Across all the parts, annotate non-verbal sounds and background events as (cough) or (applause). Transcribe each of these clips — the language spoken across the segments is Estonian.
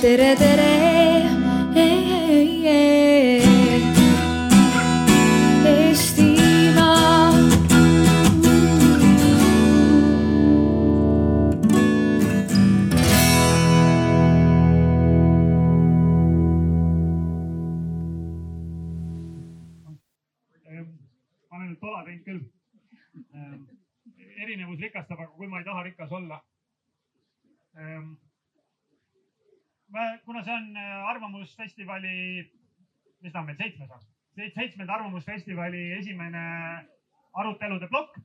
tere, tere. ma, kuna see on äh, Arvamusfestivali, mis ta on meil, seitsmes või? seitsmenda Arvamusfestivali esimene arutelude plokk,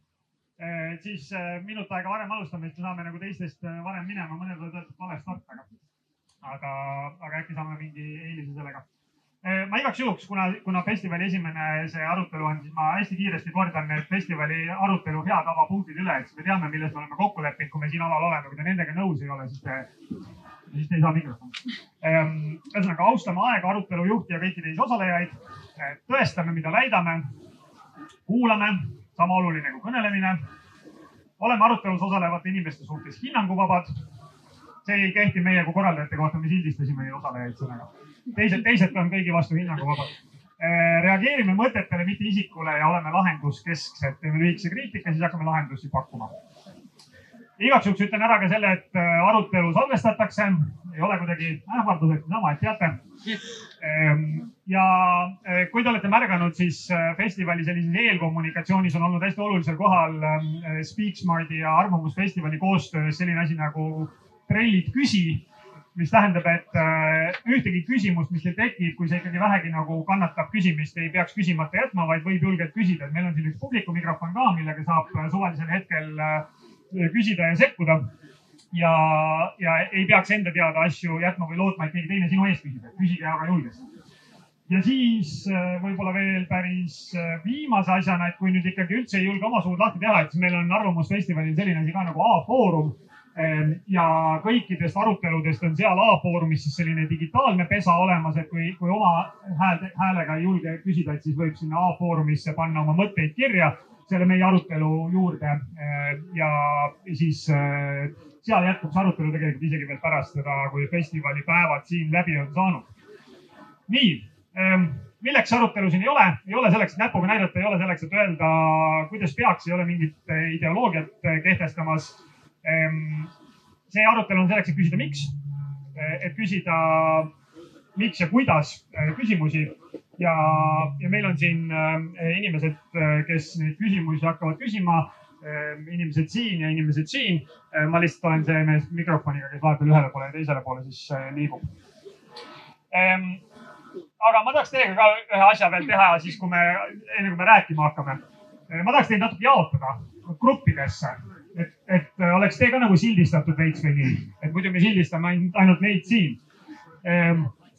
siis äh, minut aega varem alustame, siis me saame nagu teistest äh, varem minema, võivad öelda, et vale start, aga, aga, aga äkki saame mingi eelise sellega. Ma igaks juhuks, kuna, kuna festivali esimene see arutelu on, siis ma hästi kiiresti kordan need festivali arutelu hea tava punktid üle, et siis me teame, milles me oleme kokku leppinud, kui me siin alal oleme, kui te nendega nõus ei ole, siis te, siis te ei saa mikrofoni. ühesõnaga austame aega, arutelu juhti ja kõiki teisi osalejaid. tõestame, mida väidame. kuulame, sama oluline kui kõnelemine. oleme arutelus osalevate inimeste suhtes hinnanguvabad. see ei kehti meie kui korraldajate kohta, me sildistasime osalejaid sõnaga teised, teised on kõigi vastu hinnanguvabad. reageerime mõtetele, mitte isikule ja oleme lahenduskesksed, teeme lühikese kriitika, siis hakkame lahendusi pakkuma. Igaks juhuks ütlen ära ka selle, et äh, arutelu salvestatakse, ei ole kuidagi ähvarduseks niisama, et teate. ja äh, kui te olete märganud, siis äh, festivali sellises eelkommunikatsioonis on olnud hästi olulisel kohal Speaksmarti ja Arvamusfestivali koostöös selline asi nagu trellid küsi mis tähendab, et ühtegi küsimust, mis teil tekib, kui see ikkagi vähegi nagu kannatab küsimist, ei peaks küsimata jätma, vaid võib julgelt küsida, et meil on siin üks publiku mikrofon ka, millega saab suvalisel hetkel äh, küsida ja sekkuda. ja, ja ei peaks enda teada asju jätma või lootma, et keegi teine sinu eest küsib, et küsige aga julgesti. ja siis äh, võib-olla veel päris äh, viimase asjana, et kui nüüd ikkagi üldse ei julge oma suud lahti teha, et siis meil on Arvamusfestivalil selline asi ka nagu A-foorum Ehm, ja kõikidest aruteludest on seal A-foorumis siis selline digitaalne pesa olemas, et kui, kui oma hääl, häälega ei julge küsida, et siis võib sinna A-foorumisse panna oma mõtteid kirja selle meie arutelu juurde. ja siis eh, seal jätkub see arutelu tegelikult isegi veel pärast seda, kui festivali päevad siin läbi on saanud. nii, milleks see arutelu siin ei ole, ei ole selleks, et näpuga näidata, ei ole selleks, et öelda, kuidas peaks, ei ole mingit eh, ideoloogiat eh, kehtestamas Ehm, see arutelu on selleks, et küsida, miks, et küsida, miks ja kuidas küsimusi ja, ja meil on siin eh, inimesed, kes neid küsimusi hakkavad küsima. inimesed siin ja inimesed siin. ma lihtsalt olen see mees mikrofoniga, kes vahepeal ühele poole ja teisele poole siis liigub. aga ma tahaks teiega ka ühe asja veel teha, siis kui me, enne kui me rääkima hakkame. ma tahaks teid natuke jaotada gruppidesse et, et oleks tee ka nagu sildistatud veits või nii, et muidu me sildistame ainult, ainult neid siin.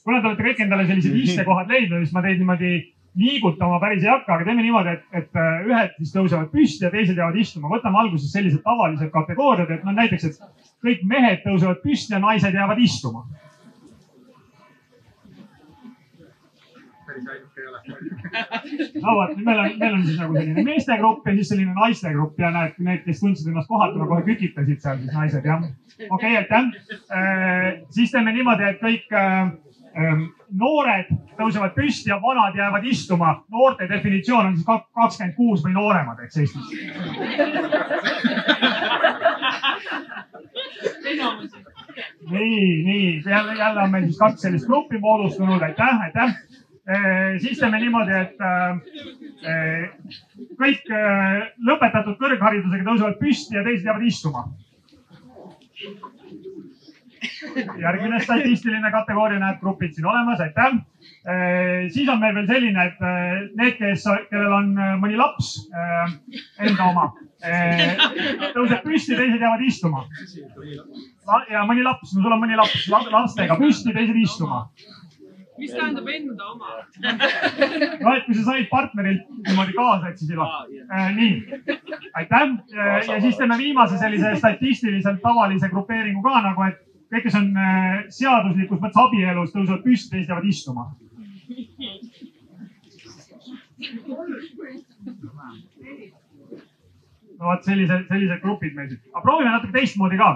Kuna te olete kõik endale sellised istekohad leidnud, siis ma teid niimoodi liigutama päris ei hakka, aga teeme niimoodi, et, et ühed siis tõusevad püsti ja teised jäävad istuma. võtame alguses sellised tavalised kategooriad, et noh näiteks, et kõik mehed tõusevad püsti ja naised jäävad istuma. päris ainuke ei ole. (laughs) no vot, nüüd meil on, meil on siis nagu selline meestegrupp ja siis selline naistegrupp ja näed, need, kes tundsid ennast kohatuna, kohe kükitasid seal siis naised jah. okei okay,, aitäh. siis teeme niimoodi, et kõik äh, äh, noored tõusevad püsti ja vanad jäävad istuma. noorte definitsioon on siis kakskümmend kuus või nooremad, eks Eestis. nii, nii jälle, jälle on meil siis kaks sellist gruppi moodustunud, aitäh, aitäh siis teeme niimoodi, et äh, kõik äh, lõpetatud kõrgharidusega tõusevad püsti ja teised jäävad istuma. Järgmine statistiline kategooria näeb grupid siin olemas, aitäh. siis on meil veel selline, et need, kes, kellel on mõni laps enda oma, tõuseb püsti, teised jäävad istuma. ja mõni laps, no sul on mõni laps lastega püsti, teised istuma mis tähendab enda oma? no et kui sa said partnerilt niimoodi kaasa, et siis ei lahku nii, aitäh ja siis teeme viimase sellise statistiliselt tavalise grupeeringu ka nagu, et kõik, kes on äh, seaduslikus mõttes abielus, tõusevad püsti, teised jäävad istuma. no vot sellised, sellised grupid meil siis, aga proovime natuke teistmoodi ka.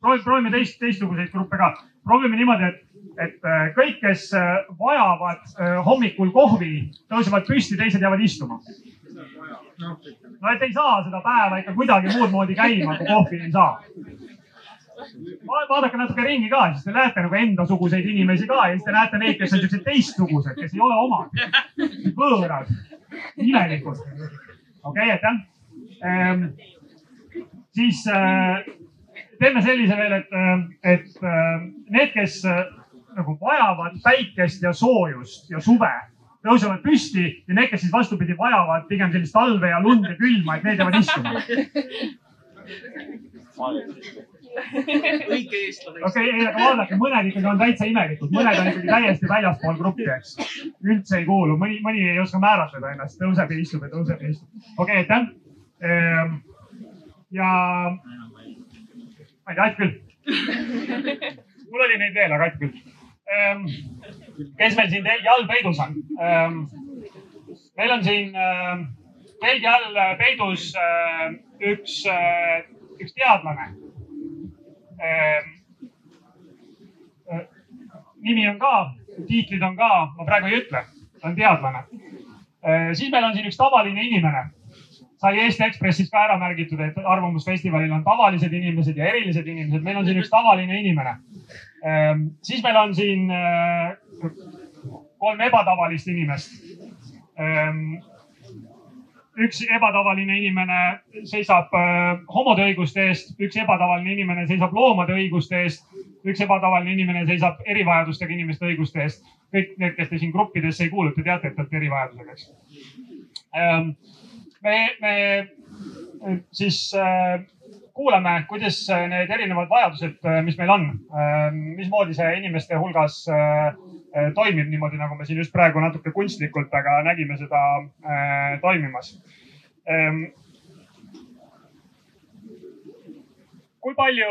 proovime, proovime teist, teistsuguseid gruppe ka. proovime niimoodi, et, et äh, kõik, kes äh, vajavad hommikul kohvi, tõusevad püsti, teised jäävad istuma. no et ei saa seda päeva ikka kuidagi muud moodi käima, kui kohvi ei saa vaadake natuke ringi ka, siis te näete nagu endasuguseid inimesi ka ja siis te näete neid, kes on siuksed teistsugused, kes ei ole omad, võõrad, imelikud. okei okay,, aitäh ehm,. siis äh, teeme sellise veel, et, et äh, need, kes äh, nagu vajavad päikest ja soojust ja suve, tõusevad püsti ja need, kes siis vastupidi vajavad pigem sellist talve ja lund ja külma, et need jäävad istuma (laughs) (laughs) õige eestlane. okei okay,, aga vaadake, mõned ikkagi on täitsa imelikud, mõned on ikkagi täiesti väljaspool gruppi, eks. üldse ei kuulu, mõni, mõni ei oska määratleda ennast, tõuseb ja istub ja tõuseb ja istub. okei okay,, aitäh. Ehm, ja, ma ei tea, Ait küll. (laughs) mul oli neid veel, aga Ait küll. Ehm, kes meil siin all peidus on? Ehm, meil on siin telgi all peidus üks, üks teadlane Ehm, nimi on ka, tiitlid on ka, ma praegu ei ütle, ta on teadlane. Äh, siis meil on siin üks tavaline inimene. sai Eesti Ekspressis ka ära märgitud, et Arvamusfestivalil on tavalised inimesed ja erilised inimesed. meil on siin üks tavaline inimene. Ehm, siis meil on siin kolm ebatavalist inimest ehm, üks ebatavaline inimene seisab äh, homode õiguste eest, üks ebatavaline inimene seisab loomade õiguste eest, üks ebatavaline inimene seisab erivajadustega inimeste õiguste eest. kõik need, kes te siin gruppidesse ei kuulu, te teate, et te olete erivajadusega, eks ähm,. me, me siis äh, kuulame, kuidas need erinevad vajadused, äh, mis meil on, ähm, mismoodi see inimeste hulgas äh, toimib niimoodi, nagu me siin just praegu natuke kunstlikult, aga nägime seda äh, toimimas. Ähm, kui palju,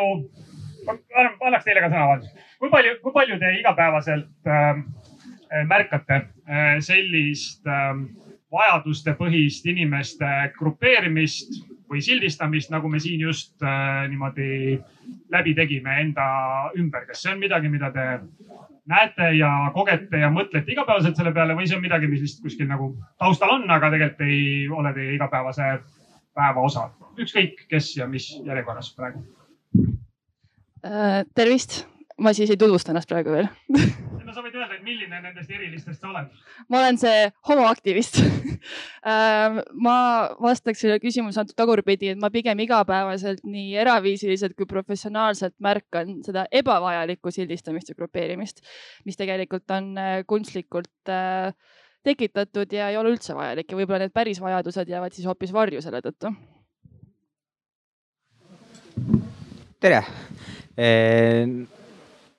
annaks teile ka sõna, vabandust, kui palju, kui palju te igapäevaselt ähm, märkate sellist vajadustepõhist inimeste grupeerimist või sildistamist, nagu me siin just niimoodi läbi tegime enda ümber. kas see on midagi, mida te näete ja kogete ja mõtlete igapäevaselt selle peale või see on midagi, mis lihtsalt kuskil nagu taustal on, aga tegelikult ei ole teie igapäevase päeva osa? ükskõik, kes ja mis järjekorras praegu. Äh, tervist, ma siis ei tutvusta ennast praegu veel no sa võid öelda, et milline nendest erilistest sa oled? ma olen see homoaktivist (laughs) ähm, ma vastaks sellele küsimusele natuke tagurpidi, et ma pigem igapäevaselt nii eraviisiliselt kui professionaalselt märkan seda ebavajalikku sildistamist ja grupeerimist, mis tegelikult on äh, kunstlikult äh, tekitatud ja ei ole üldse vajalik ja võib-olla need päris vajadused jäävad siis hoopis varju selle tõttu. tere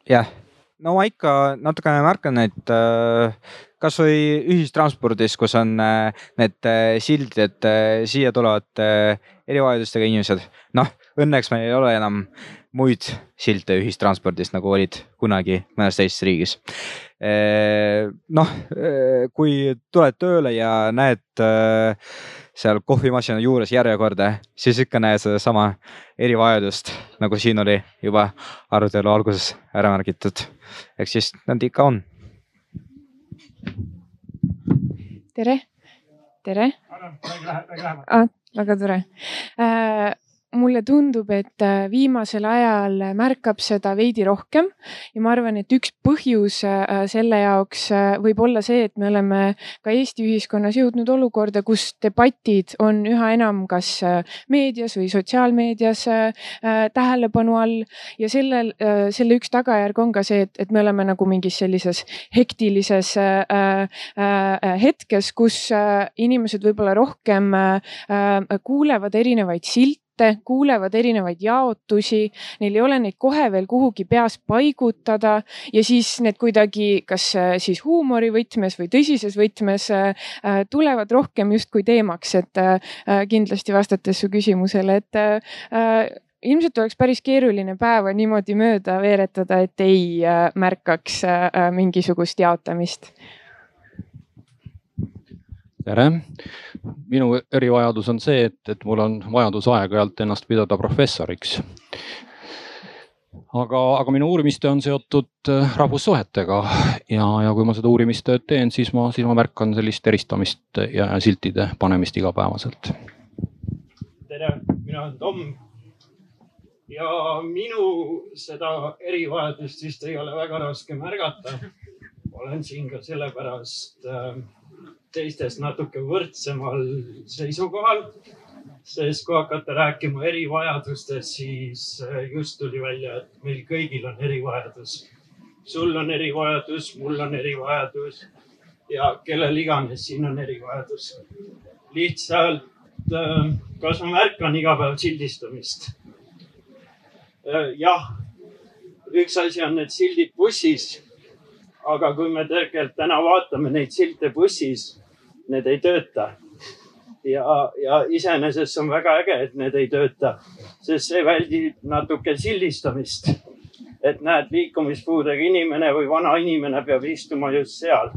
jah, no ma ikka natukene märkan, et äh, kasvõi ühistranspordis, kus on äh, need äh, sildid, et siia tulevad erivajadustega inimesed. noh, õnneks meil ei ole enam muid silte ühistranspordis, nagu olid kunagi mõnes teises riigis. noh, kui tuled tööle ja näed seal kohvimasina juures järjekorda, siis ikka näed sedasama erivajadust, nagu siin oli juba arutelu alguses ära märgitud. ehk siis nad ikka on. tere, tere. Ah, väga tore äh, mulle tundub, et äh, viimasel ajal märkab seda veidi rohkem. Ja ma arvan, et üks põhjus äh, selle jaoks äh, võib olla see, et me oleme ka Eesti ühiskonnas jõudnud olukorda, kus debatid on üha enam kas meedias või sotsiaalmeedias tähelepanu all. Ja sellel, selle üks tagajärg on ka see, et, et me oleme nagu mingis sellises hektilises hetkes, kus inimesed võib-olla rohkem kuulevad erinevaid silte jutte, kuulevad erinevaid jaotusi, neil ei ole neid kohe veel kuhugi peas paigutada ja siis need kuidagi, kas äh, siis huumori võtmes või tõsises võtmes äh, äh, tulevad rohkem justkui teemaks, et kindlasti vastates su küsimusele, et ilmselt oleks päris keeruline päeva niimoodi mööda veeretada, et ei märkaks mingisugust jaotamist tere, minu erivajadus on see, et, et mul on vajadus aeg-ajalt ennast pidada professoriks. aga, aga minu uurimistöö on seotud äh, rahvussuhetega ja, ja kui ma seda uurimistööd teen, siis ma, siis ma märkan sellist eristamist ja siltide panemist igapäevaselt. tere, mina olen Tom. ja minu seda erivajadust vist ei ole väga raske märgata. olen siin ka sellepärast äh, teistest natuke võrdsemal seisukohal sest kui hakata rääkima erivajadustest, siis äh, just tuli välja, et meil kõigil on erivajadus. sul on erivajadus, mul on erivajadus ja kellel iganes siin on erivajadus. lihtsalt, äh, kas ma märkan iga päev sildistamist? Äh, jah, üks asi on need sildid bussis. aga kui me tegelikult täna vaatame neid silte bussis, need ei tööta ja, ja iseenesest on väga äge, et need ei tööta, sest see väldib natuke sildistamist. et näed, liikumispuudega inimene või vana inimene peab istuma just seal.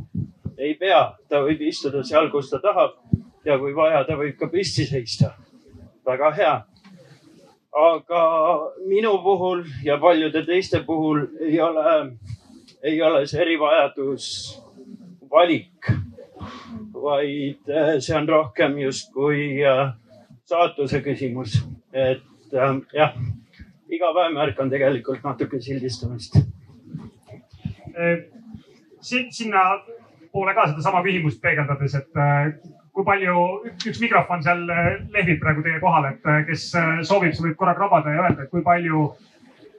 ei pea, ta võib istuda seal, kus ta tahab ja kui vaja, ta võib ka püsti seista. väga hea. aga minu puhul ja paljude teiste puhul ei ole, ei ole see erivajadus valik vaid äh, see on rohkem justkui äh, saatuse küsimus. et ähm, jah, iga päev märkan tegelikult natuke sildistamist. Äh, sinna poole ka sedasama küsimust peegeldades, et kui palju, üks mikrofon seal lehvib praegu teie kohal, et kes soovib, see võib korra krabada ja öelda, et kui palju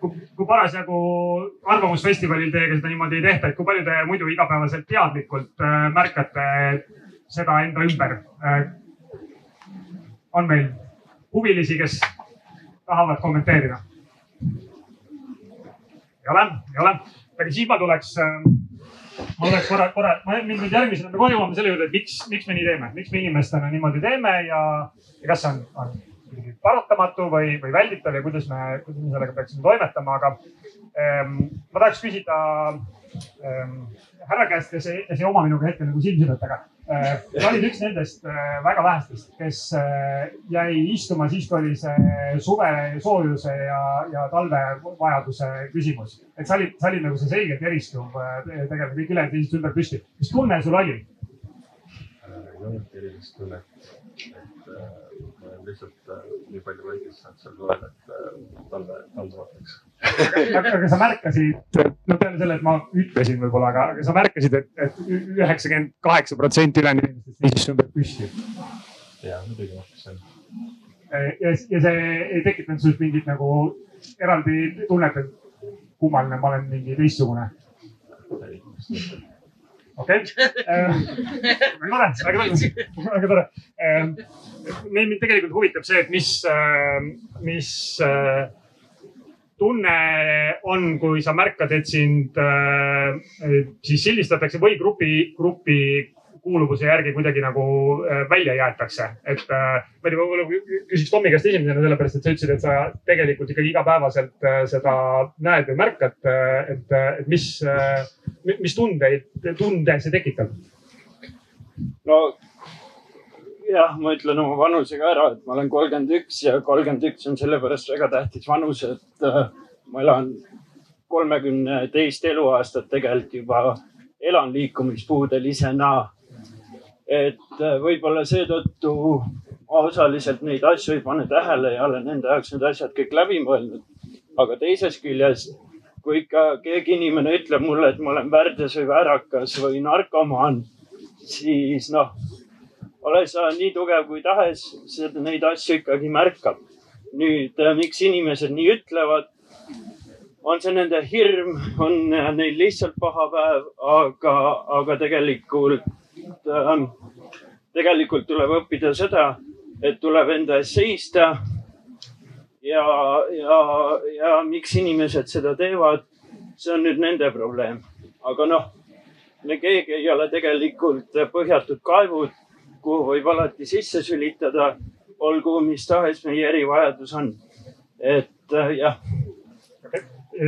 kui, kui parasjagu Arvamusfestivalil teiega seda niimoodi ei tehta, et kui palju te muidu igapäevaselt teadlikult märkate seda enda ümber. Äh, on meil huvilisi, kes tahavad kommenteerida? ei ole, ei ole. aga siis ma tuleks, äh, ma tuleks korra, korra, ma mind nüüd järgmisena, me kohe jõuame selle juurde, et miks, miks me nii teeme, miks me inimestena niimoodi teeme ja, ja kas see on, on paratamatu või, või välditav ja kuidas me, kuidas me sellega peaksime toimetama, aga ähm, ma tahaks küsida ähm, härra käest, kes ei, kes ei oma minuga hetkel nagu silmsidet, aga Äh, sa olid üks nendest äh, väga vähestest, kes äh, jäi istuma siis, kui oli see suve soojuse ja, ja talve vajaduse küsimus. et sa olid, sa olid nagu see selgelt eristuv tegelikult kõik ülejäänud seisid ümber püsti. mis tunne sul oli? ei olnudki erilist tunnet, et ma olen lihtsalt nii palju väikest saanud seal suvel, et talve, talve ootaks aga, aga sa märkasid, no peale selle, et ma ütlesin võib-olla, aga, aga sa märkasid, et, et üheksakümmend kaheksa protsenti ülejäänud inimestest seisis su ümber püsti. ja muidugi märkasin. ja, ja see ei tekitanud sinust mingit nagu eraldi tunnet, et kummaline, ma olen mingi teistsugune. okei, äh, väga tore, väga tore, väga tore. Äh, mind tegelikult huvitab see, et mis, äh, mis tunne on, kui sa märkad, et sind äh, siis sildistatakse või grupi, grupi kuuluvuse järgi kuidagi nagu äh, välja jäetakse. et äh, ma ei tea, võib-olla küsiks Tommi käest esimesena, sellepärast et sa ütlesid, et sa tegelikult ikkagi igapäevaselt äh, seda näed või märkad. Äh, et, äh, et mis mis tundeid, tunde see tekitab? no jah, ma ütlen oma vanuse ka ära, et ma olen kolmkümmend üks ja kolmkümmend üks on sellepärast väga tähtis vanus, et äh, ma elan kolmekümne teist eluaastat tegelikult juba elan liikumispuudelisena. et äh, võib-olla seetõttu osaliselt neid asju ei pane tähele ja olen enda jaoks need asjad kõik läbi mõelnud. aga teisest küljest, kui ikka keegi inimene ütleb mulle, et ma olen värdjas või väärakas või narkomaan, siis noh ole sa nii tugev kui tahes, neid asju ikkagi märkab. nüüd, äh, miks inimesed nii ütlevad? on see nende hirm, on äh, neil lihtsalt paha päev, aga, aga tegelikult ähm,, tegelikult tuleb õppida seda, et tuleb enda eest seista. ja, ja, ja miks inimesed seda teevad, see on nüüd nende probleem. aga noh, me keegi ei ole tegelikult põhjatud kaevud kuhu võib alati sisse sülitada, olgu mis tahes meie erivajadus on. et äh, jah okay..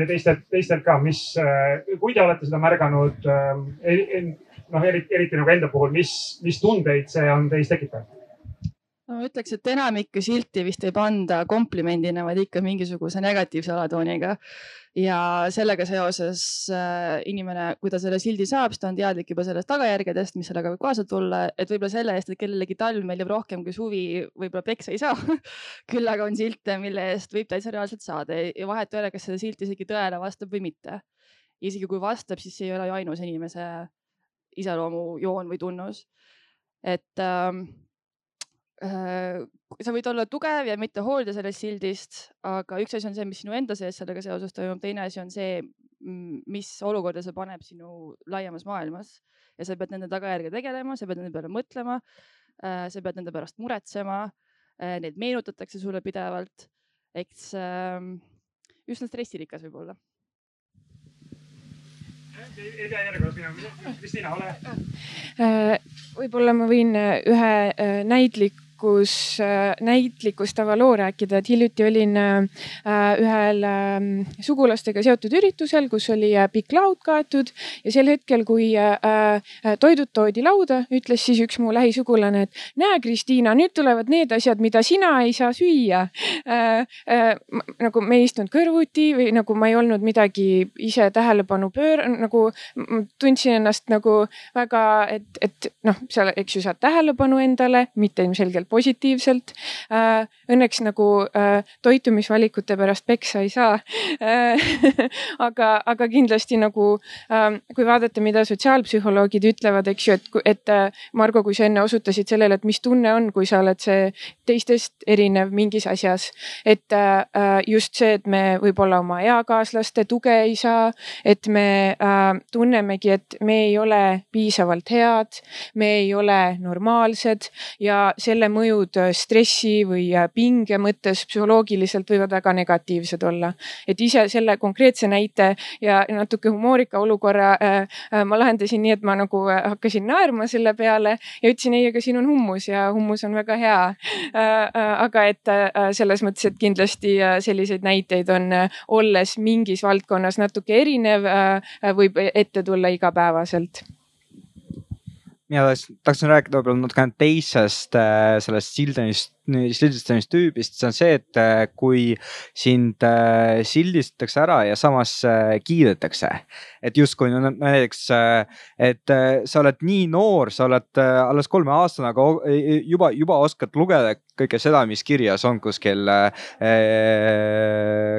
teistelt, teistelt ka, mis, äh, kui te olete seda märganud äh,, noh eriti, eriti nagu enda puhul, mis, mis tundeid see on teis tekitanud? No ma ütleks, et enamikku silti vist ei panda komplimendina, vaid ikka mingisuguse negatiivse alatooniga. ja sellega seoses äh, inimene, kui ta selle sildi saab, siis ta on teadlik juba sellest tagajärgedest, mis sellega võib kaasa tulla, et võib-olla selle eest, et kellelegi talv meeldib rohkem kui suvi, võib-olla peksa ei saa (laughs) küll aga on silte, mille eest võib täitsa reaalselt saada ja vahet ei ole, kas see silt isegi tõele vastab või mitte. isegi kui vastab, siis see ei ole ju ainus inimese iseloomujoon või tunnus. et ähm, Äh, sa võid olla tugev ja mitte hoolida sellest sildist, aga üks asi on see, mis sinu enda sees sellega seoses toimub, teine asi on see, mis olukorda see paneb sinu laiemas maailmas ja sa pead nende tagajärgedega tegelema, sa pead nende peale mõtlema. Äh, sa pead nende pärast muretsema. Äh, neid meenutatakse sulle pidevalt, eks ähm, üsna stressirikas võib-olla ei tea järjekorras minema. Kristiina, ole. võib-olla ma võin ühe näitliku näitlikus, äh, näitlikustava loo rääkida, et hiljuti olin äh, ühel ähm, sugulastega seotud üritusel, kus oli äh, pikk laud kaetud ja sel hetkel, kui toidud toodi lauda, ütles siis üks mu lähisugulane, et näe, Kristiina, nüüd tulevad need asjad, mida sina ei saa süüa. nagu me ei istunud kõrvuti või nagu ma ei olnud midagi ise tähelepanu pöör-, nagu tundsin ennast nagu väga, et, et noh, seal, eks ju, saad tähelepanu endale, mitte ilmselgelt positiivselt. Äh, õnneks nagu äh, toitumisvalikute pärast peksa ei saa. Äh, (laughs) aga, aga kindlasti nagu ähm, kui vaadata, mida sotsiaalpsühholoogid ütlevad, eks ju, et, et Margo, kui sa enne osutasid sellele, et mis tunne on, kui sa oled see teistest erinev mingis asjas, et just see, et me võib-olla oma eakaaslaste tuge ei saa, et me tunnemegi, et me ei ole piisavalt head, me ei ole normaalsed ja selle mõju mõjud äh, stressi või äh, pinge mõttes psühholoogiliselt võivad väga negatiivsed olla. et ise selle konkreetse näite ja natuke humoorika olukorra äh, ma lahendasin nii, et ma nagu hakkasin naerma selle peale ja ütlesin ei, aga siin on hummus ja hummus on väga hea. aga et selles mõttes, et kindlasti selliseid näiteid on, olles mingis valdkonnas natuke erinev, võib ette tulla igapäevaselt mina tahtsin rääkida võib-olla natukene teisest äh, sellest sildamist sildistamistüübist, see on see, et äh, kui sind äh, sildistatakse ära ja samas äh, kiidetakse. et justkui no näiteks, et sa oled nii noor, sa oled alles kolmeaastane, aga juba, juba oskad lugeda kõike seda, mis kirjas on kuskil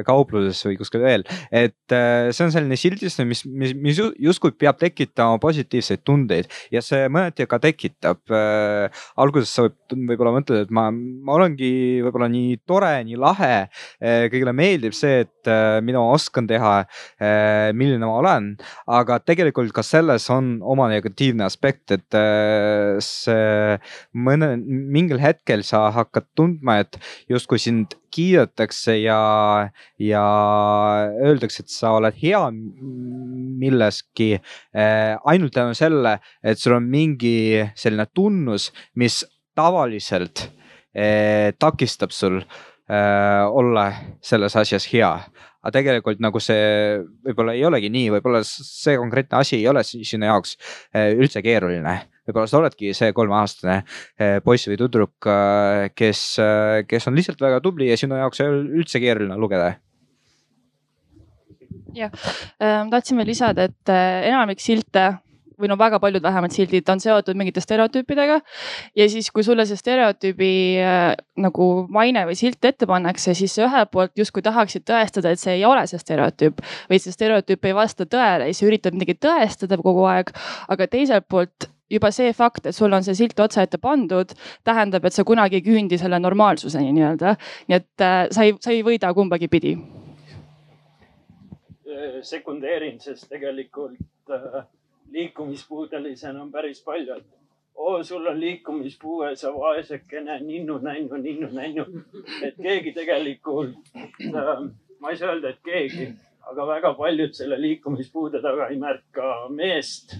kaupluses või kuskil veel. et see on selline sildistamine, mis, mis, mis justkui peab tekitama positiivseid tundeid ja see mõneti ka tekitab. alguses sa võib, võib-olla mõtled, et ma ma olengi võib-olla nii tore, nii lahe. Eh, kõigile meeldib see, et eh, mida ma oskan teha, eh, milline ma olen, aga tegelikult ka selles on oma negatiivne aspekt, et see mõne, mingil hetkel sa hakkad tundma, et justkui sind kiidetakse ja, ja öeldakse, et sa oled hea milleski ainult tänu selle, et sul on mingi selline tunnus, mis tavaliselt takistab sul eh, olla selles asjas hea. aga tegelikult nagu see võib-olla ei olegi nii, võib-olla see konkreetne asi ei ole sinu jaoks eh, üldse keeruline. Võib-olla sa oledki see kolmeaastane poiss või tüdruk, kes, kes on lihtsalt väga tubli ja sinu jaoks ei ole üldse keeruline lugeda. Jah, tahtsin veel lisada, et enamik silte või no väga paljud vähemalt sildid on seotud mingite stereotüüpidega. ja siis, kui sulle see stereotüübi äh, nagu maine või silt ette pannakse, siis sa ühelt poolt justkui tahaksid tõestada, et see ei ole see stereotüüp või see stereotüüp ei vasta tõele ja siis üritad midagi tõestada kogu aeg. aga teiselt poolt juba see fakt, et sul on see silt otsa ette pandud, tähendab, et sa kunagi ei küündi selle normaalsuseni nii-öelda. nii et äh, sa ei, sa ei võida kumbagi pidi. sekundeerin, sest tegelikult äh, liikumispuudelisena on päris palju, et oo, sul on liikumispuue, sa vaesekene, ninnu-nännu, ninnu-nännu. et keegi tegelikult äh,, ma ei saa öelda, et keegi, aga väga paljud selle liikumispuude taga ei märka meest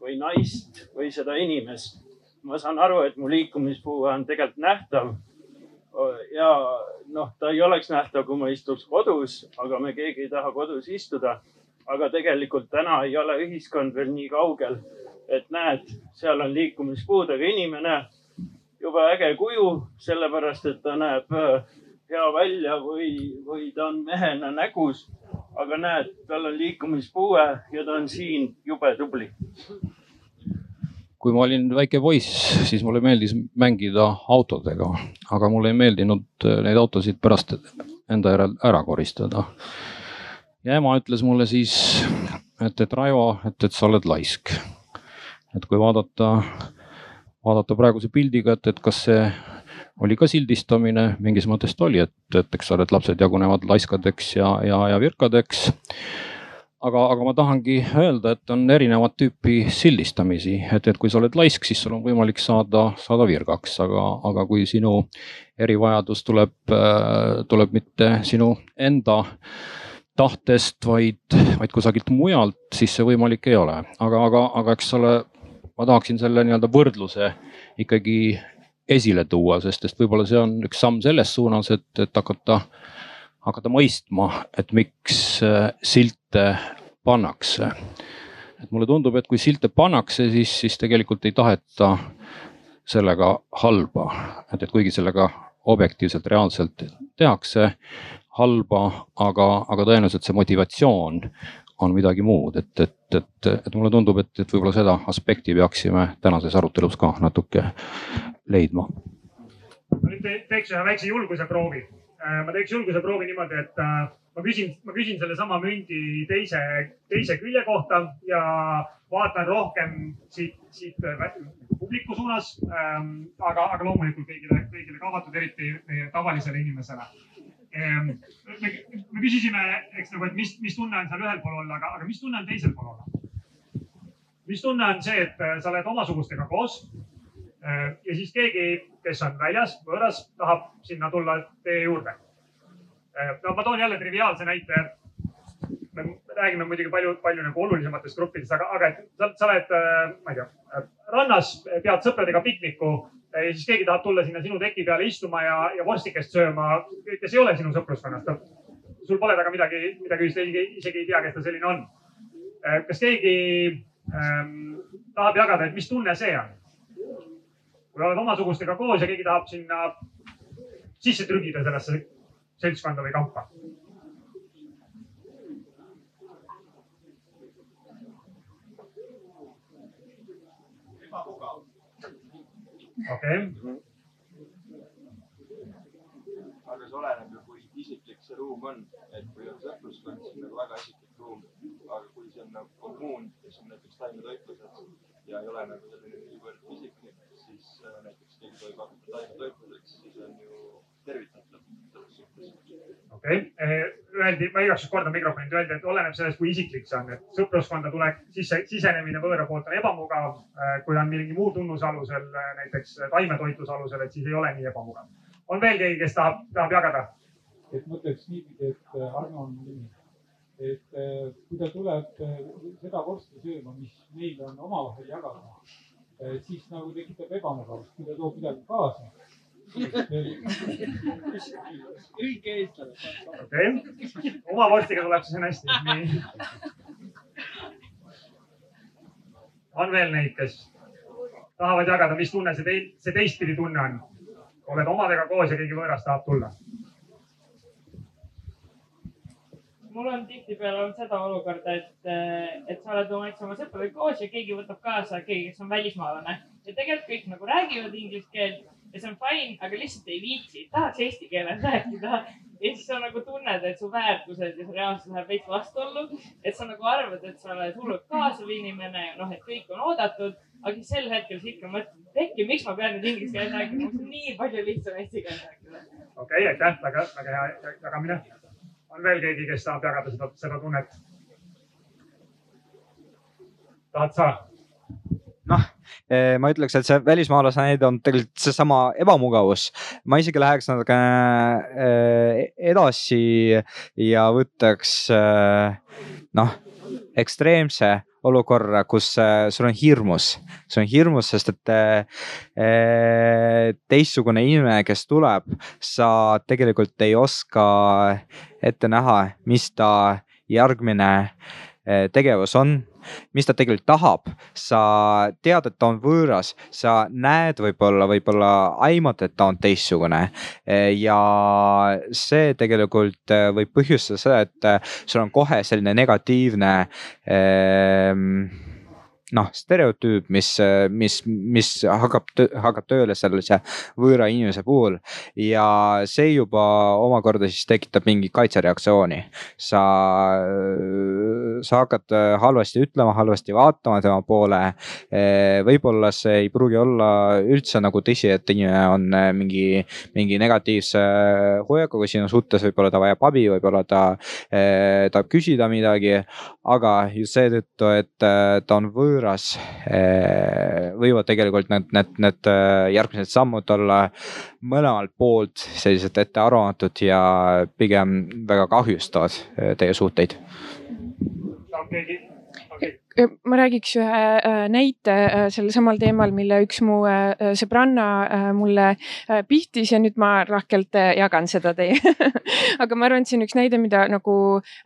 või naist või seda inimest. ma saan aru, et mu liikumispuue on tegelikult nähtav. ja noh, ta ei oleks nähtav, kui ma istuks kodus, aga me keegi ei taha kodus istuda aga tegelikult täna ei ole ühiskond veel nii kaugel, et näed, seal on liikumispuudega inimene. jube äge kuju, sellepärast et ta näeb äh, hea välja või, või ta on mehena nägus. aga näed, tal on liikumispuue ja ta on siin jube tubli. kui ma olin väike poiss, siis mulle meeldis mängida autodega, aga mulle ei meeldinud äh, neid autosid pärast enda järel ära koristada. Ja ema ütles mulle siis, et, et Raivo, et, et sa oled laisk. et kui vaadata, vaadata praeguse pildiga, et, et kas see oli ka sildistamine, mingis mõttes ta oli, et, et eks ole, et lapsed jagunevad laiskadeks ja, ja, ja virkadeks. aga, aga ma tahangi öelda, et on erinevat tüüpi sildistamisi, et, et kui sa oled laisk, siis sul on võimalik saada, saada virkaks, aga, aga kui sinu erivajadus tuleb, tuleb mitte sinu enda tahtest, vaid, vaid kusagilt mujalt, siis see võimalik ei ole. aga, aga, aga eks ole, ma tahaksin selle nii-öelda võrdluse ikkagi esile tuua, sest, sest võib-olla see on üks samm selles suunas, et, et hakata, hakata mõistma, et miks äh, silte pannakse. et mulle tundub, et kui silte pannakse, siis, siis tegelikult ei taheta sellega halba, et, et kuigi sellega objektiivselt, reaalselt tehakse halba, aga, aga tõenäoliselt see motivatsioon on midagi muud, et, et, et, et mulle tundub, et, et võib-olla seda aspekti peaksime tänases arutelus ka natuke leidma. ma nüüd teeks ühe väikse julguse proovi. Äh, ma teeks julguse proovi niimoodi, et äh, ma küsin, ma küsin sellesama mündi teise, teise külje kohta ja vaatan rohkem siit, siit äh, publiku suunas. Ähm, aga, aga loomulikult kõigile, kõigile ka avatud, eriti meie tavalisele inimesele me, me küsisime, eks nagu, et mis, mis tunne on seal ühel pool olla, aga, aga mis tunne on teisel pool olla? mis tunne on see, et äh, sa oled omasugustega koos äh, ja siis keegi, kes on väljas, võõras, tahab sinna tulla teie juurde. Äh, no ma toon jälle triviaalse näite. me räägime muidugi palju, palju nagu olulisematest gruppidest, aga, aga et sa, sa oled, ma ei tea, rannas, pead sõpradega pikniku ja siis keegi tahab tulla sinna sinu teki peale istuma ja, ja vorstikest sööma, kes ei ole sinu sõpruskonnast. sul pole temaga midagi, midagi ühist, isegi ei tea, kes ta selline on. Äh, kas keegi ähm, tahab jagada, et mis tunne see on? kui oled omasugustega koos ja keegi tahab sinna sisse trügida sellesse seltskonda või kampa okei aga see oleneb ju, kui isiklik see ruum on, et kui on sõpruskond, siis on nagu väga isiklik ruum. aga kui see on nagu kommuun, kes on näiteks taimetoitlused ja ei ole nagu selline niivõrd isiklik, siis äh, näiteks keegi tohib hakata taimetoitluseks, siis on ju. Okei okay., eh, öeldi, ma igaks juhuks kordan mikrofonid, öeldi, et oleneb sellest, kui isiklik see on, et sõpruskonda tuleb sisse, sisenemine võõra poolt on ebamugav. Eh, kui on mingi muu tunnuse alusel, eh, näiteks taimetoitluse alusel, et siis ei ole nii ebamugav. on veel keegi, kes tahab, tahab jagada? et ma ütleks niipidi, et Arno on nimi, et kui ta tuleb seda vorsti sööma, mis meil on omavahel jagada, siis nagu tekitab ebamugavust, kui ta toob midagi kaasa õige eestlane. okei okay., oma vorstiga tuleb siis on hästi. nii. on veel neid, kes tahavad jagada, mis tunne see tei-, see teistpidi tunne on? oled omadega koos ja keegi võõras tahab tulla? mul on tihtipeale olnud seda olukorda, et, et sa oled oma, eks oma sõpradega koos ja keegi võtab kaasa keegi, kes on välismaalane ja tegelikult kõik nagu räägivad inglise keelt ja see on fine, aga lihtsalt ei viitsi, tahaks eesti keeles (laughs) rääkida. ja siis sa nagu tunned, et su väärtused ja su reaalsus läheb veits vastuollu. et sa nagu arvad, et sa oled hullult kaasav inimene ja noh, et kõik on oodatud, aga siis sel hetkel sa ikka mõtled, et äkki, miks ma pean nüüd inglise keeles rääkima, mul on nii palju lihtsam eesti keeles rääkida. okei okay,, aitäh, väga, väga hea jagamine. on veel keegi, kes tahab jagada seda, seda tunnet? tahad sa? noh, ma ütleks, et see välismaalase näide on tegelikult seesama ebamugavus. ma isegi läheks natukene eh, edasi ja võtaks eh, noh, ekstreemse olukorra, kus sul on hirmus, sul on hirmus, sest et teistsugune inimene, kes tuleb, sa tegelikult ei oska ette näha, mis ta järgmine tegevus on mis ta tegelikult tahab, sa tead, et ta on võõras, sa näed võib-olla, võib-olla aimad, et ta on teistsugune. ja see tegelikult võib põhjustada seda, et sul on kohe selline negatiivne ähm, noh, stereotüüp, mis, mis, mis hakkab, hakkab tööle sellise võõra inimese puhul ja see juba omakorda siis tekitab mingi kaitsereaktsiooni. sa, sa hakkad halvasti ütlema, halvasti vaatama tema poole. võib-olla see ei pruugi olla üldse nagu tõsi, et inimene on mingi, mingi negatiivse hoiakuga sinu suhtes, võib-olla ta vajab abi, võib-olla ta tahab küsida midagi, aga just seetõttu, et ta on võõras eh, võivad tegelikult need, need, need eh, järgmised sammud olla mõlemalt poolt sellised ettearvamatud ja pigem väga kahjustavad teie suhteid. tahab keegi ma räägiks ühe äh, näite äh, sellel samal teemal, mille üks mu äh, sõbranna mulle pihtis ja nüüd ma lahkelt jagan seda teie (laughs) aga ma arvan, et see on üks näide, mida nagu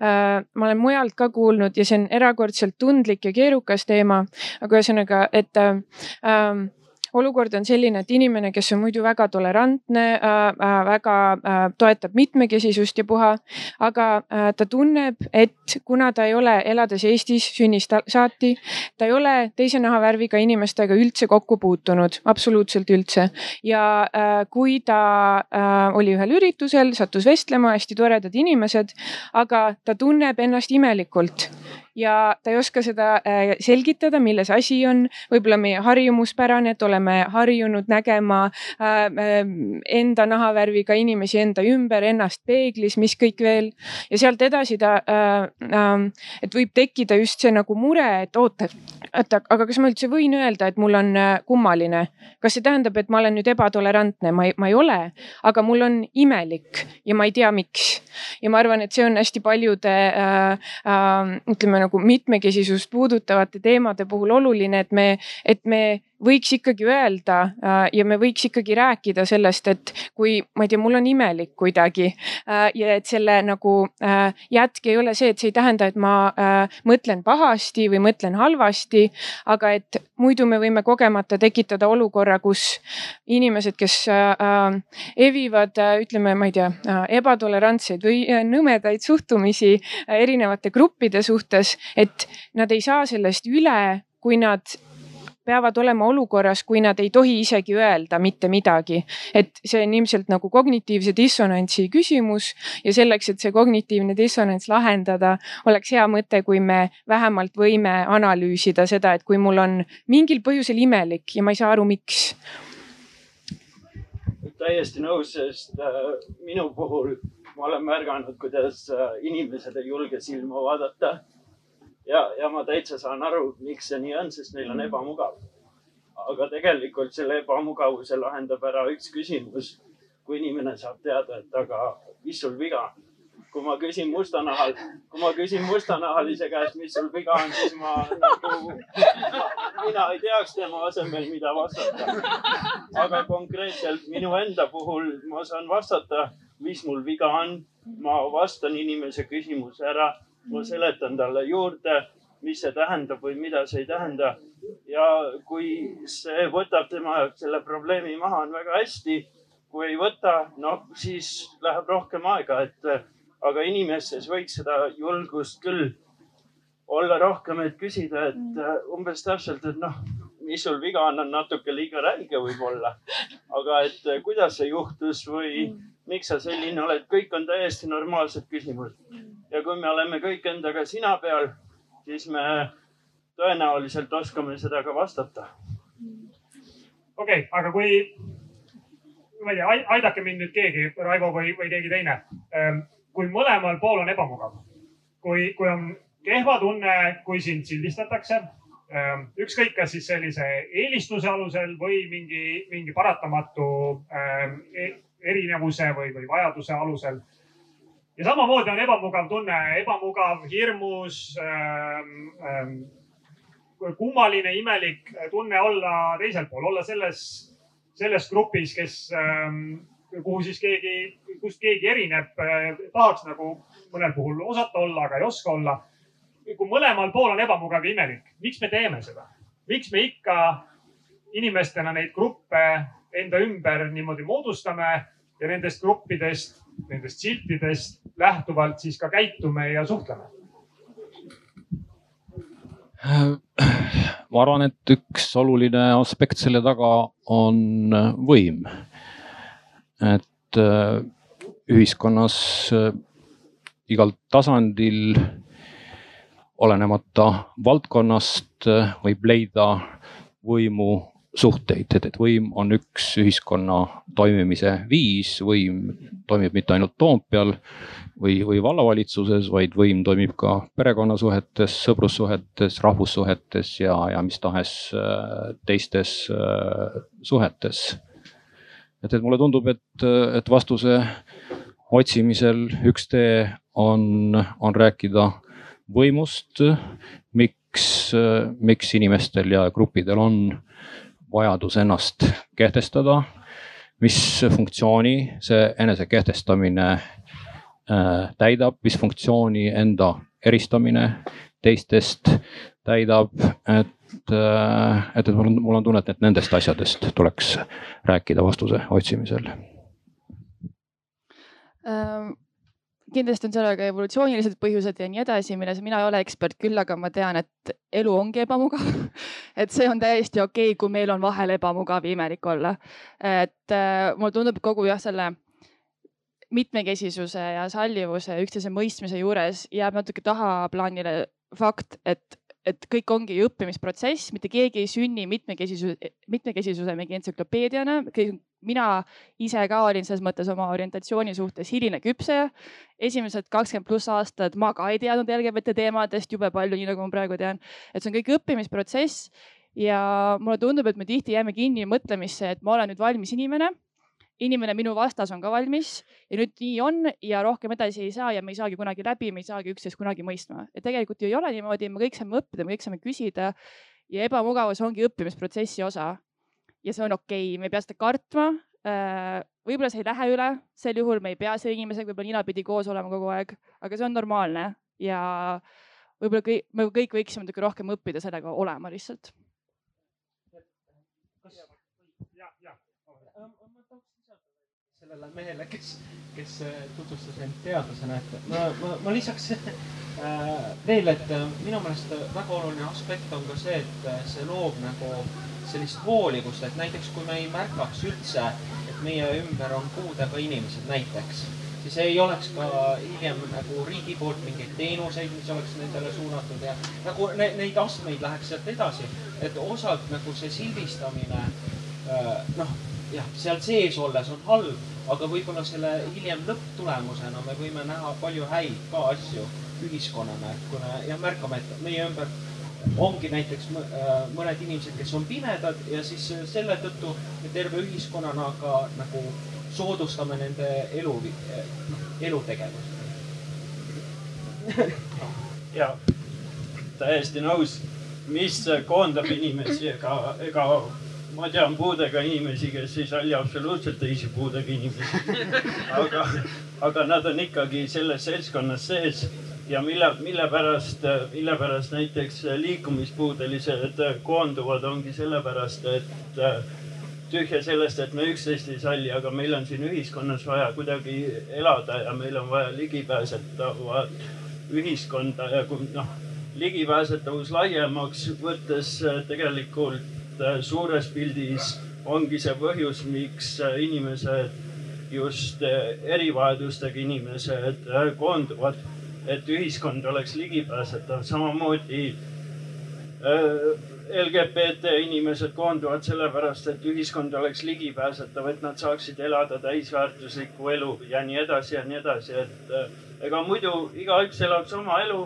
ma olen mujalt ka kuulnud ja see on erakordselt tundlik ja keerukas teema. aga ühesõnaga, et ähm, olukord on selline, et inimene, kes on muidu väga tolerantne äh,, äh, väga äh, toetab mitmekesisust ja puha, aga äh, ta tunneb, et kuna ta ei ole, elades Eestis sünnist saati, ta ei ole teise nahavärviga inimestega üldse kokku puutunud, absoluutselt üldse. ja äh, kui ta äh, oli ühel üritusel, sattus vestlema, hästi toredad inimesed, aga ta tunneb ennast imelikult ja ta ei oska seda äh, selgitada, milles asi on. võib-olla meie harjumuspärane, et oleme harjunud nägema äh, äh, enda nahavärviga inimesi enda ümber, ennast peeglis, mis kõik veel. ja sealt edasi ta, et võib tekkida just see nagu mure, et oota, oota, aga kas ma üldse võin öelda, et mul on kummaline? kas see tähendab, et ma olen nüüd ebatolerantne? ma ei, ma ei ole, aga mul on imelik ja ma ei tea, miks. ja ma arvan, et see on hästi paljude äh, äh, ütleme nagu mitmekesisust puudutavate teemade puhul oluline, et me, et me võiks ikkagi öelda äh, ja me võiks ikkagi rääkida sellest, et kui ma ei tea, mul on imelik kuidagi äh, ja et selle nagu äh, jätk ei ole see, et see ei tähenda, et ma mõtlen pahasti või mõtlen halvasti, aga et muidu me võime kogemata tekitada olukorra, kus inimesed, kes evivad, ütleme, ma ei tea, ebatolerantseid või nõmedaid suhtumisi erinevate gruppide suhtes, et nad ei saa sellest üle, kui nad peavad olema olukorras, kui nad ei tohi isegi öelda mitte midagi. et see on ilmselt nagu kognitiivse dissonantsi küsimus ja selleks, et see kognitiivne dissonants lahendada, oleks hea mõte, kui me vähemalt võime analüüsida seda, et kui mul on mingil põhjusel imelik ja ma ei saa aru, miks. täiesti nõus, sest äh, minu puhul ma olen märganud, kuidas äh, inimesed ei julge silma vaadata ja, ja ma täitsa saan aru, miks see nii on, sest neil on mm. ebamugav. aga tegelikult selle ebamugavuse lahendab ära üks küsimus. kui inimene saab teada, et aga mis sul viga on. kui ma küsin mustanahal, kui ma küsin mustanahalise käest, mis sul viga on, siis ma nagu, mina ei teaks tema asemel, mida vastata. aga konkreetselt minu enda puhul ma saan vastata, mis mul viga on. ma vastan inimese küsimuse ära ma seletan talle juurde, mis see tähendab või mida see ei tähenda. ja kui see võtab tema jaoks selle probleemi maha, on väga hästi. kui ei võta, noh siis läheb rohkem aega, et aga inimestes võiks seda julgust küll olla rohkem, et küsida, et umbes täpselt, et noh, mis sul viga on, on natuke liiga räige võib-olla. aga et kuidas see juhtus või miks sa selline oled, kõik on täiesti normaalsed küsimused ja kui me oleme kõik endaga sina peal, siis me tõenäoliselt oskame seda ka vastata. okei okay,, aga kui, ma ei tea, aidake mind nüüd keegi, Raivo või, või keegi teine. Ehm, kui mõlemal pool on ebamugav, kui, kui on kehva tunne, kui sind sildistatakse, ehm, ükskõik, kas siis sellise eelistuse alusel või mingi, mingi paratamatu ehm, e-, erinevuse või, või vajaduse alusel ja samamoodi on ebamugav tunne, ebamugav, hirmus ähm,, ähm, kummaline, imelik tunne olla teisel pool, olla selles, selles grupis, kes ähm,, kuhu siis keegi, kust keegi erineb äh,, tahaks nagu mõnel puhul osata olla, aga ei oska olla. kui mõlemal pool on ebamugav ja imelik, miks me teeme seda? miks me ikka inimestena neid gruppe enda ümber niimoodi moodustame ja nendest gruppidest, nendest siltidest lähtuvalt siis ka käitume ja suhtleme? ma arvan, et üks oluline aspekt selle taga on võim. et äh, ühiskonnas äh, igal tasandil, olenemata valdkonnast, äh, võib leida võimu suhteid, et, et võim on üks ühiskonna toimimise viis, võim toimib mitte ainult Toompeal või, või vallavalitsuses, vaid võim toimib ka perekonnasuhetes, sõprussuhetes, rahvussuhetes ja, ja mis tahes äh, teistes äh, suhetes. et, et mulle tundub, et, et vastuse otsimisel üks tee on, on rääkida võimust, miks, miks inimestel ja gruppidel on vajadus ennast kehtestada, mis funktsiooni see enese kehtestamine äh, täidab, mis funktsiooni enda eristamine teistest täidab, et, äh, et, et mul on, mul on tunne, et nendest asjadest tuleks rääkida vastuse otsimisel. Ähm kindlasti on seal ka evolutsioonilised põhjused ja nii edasi, milles mina ei ole ekspert, küll aga ma tean, et elu ongi ebamugav et see on täiesti okei okay,, kui meil on vahel ebamugav ja imelik olla. et äh, mulle tundub, et kogu jah, selle mitmekesisuse ja sallivuse, üksteise mõistmise juures jääb natuke tahaplaanile fakt, et et kõik ongi õppimisprotsess, mitte keegi ei sünni mitmekesisuse, mitmekesisuse mingi entsüklopeediana. Mina ise ka olin selles mõttes oma orientatsiooni suhtes hiline küpseja. esimesed kakskümmend pluss aastad ma ka ei teadnud LGBT teemadest jube palju, nii nagu ma praegu tean. et see on kõik õppimisprotsess ja mulle tundub, et me tihti jääme kinni mõtlemisse, et ma olen nüüd valmis inimene inimene minu vastas on ka valmis ja nüüd nii on ja rohkem edasi ei saa ja me ei saagi kunagi läbi, me ei saagi üksteist kunagi mõistma. et tegelikult ju ei ole niimoodi, me kõik saame õppida, me kõik saame küsida ja ebamugavus ongi õppimisprotsessi osa. Ja see on okei okay., me ei pea seda kartma. Äh, võib-olla see ei lähe üle, sel juhul me ei pea selle inimesega võib-olla ninapidi koos olema kogu aeg, aga see on normaalne ja võib-olla kõik, me kõik võiksime natuke rohkem õppida sellega olema lihtsalt sellele mehele, kes, kes äh, tutvustas end teadlasena, et ma, ma, ma lisaks äh, veel, et äh, minu meelest väga oluline aspekt on ka see, et see loob nagu sellist hoolivust, et näiteks kui me ei märkaks üldse, et meie ümber on puudega inimesed näiteks, siis ei oleks ka hiljem nagu riigi poolt mingeid teenuseid, mis oleks nendele suunatud ja nagu ne, neid astmeid läheks sealt edasi, et osalt nagu see sildistamine noh, jah, seal sees olles on halb aga võib-olla selle hiljem lõpptulemusena me võime näha palju häid ka asju ühiskonnana, et kuna ja märkame, et meie ümber ongi näiteks äh, mõned inimesed, kes on pimedad ja siis selle tõttu me terve ühiskonnana ka nagu soodustame nende elu, noh, elutegevust. (laughs) ja täiesti nõus, mis koondab inimesi, ega, ega ma tean puudega inimesi, kes ei salli absoluutselt teisi puudega inimesi. (laughs) aga, aga nad on ikkagi selles seltskonnas sees ja mille, mille pärast, mille pärast näiteks liikumispuudelised koonduvad, ongi sellepärast, et tühja sellest, et me üksteist ei salli, aga meil on siin ühiskonnas vaja kuidagi elada ja meil on vaja ligipääsetavat ühiskonda ja kui noh, ligipääsetavus laiemaks võttes tegelikult Äh, suures pildis ongi see põhjus, miks äh, inimesed, just äh, erivajadustega inimesed koonduvad, et ühiskond oleks ligipääsetav, samamoodi LGBT inimesed koonduvad sellepärast, et ühiskond oleks ligipääsetav, et nad saaksid elada täisväärtuslikku elu ja nii edasi ja nii edasi, et ega muidu igaüks elaks oma elu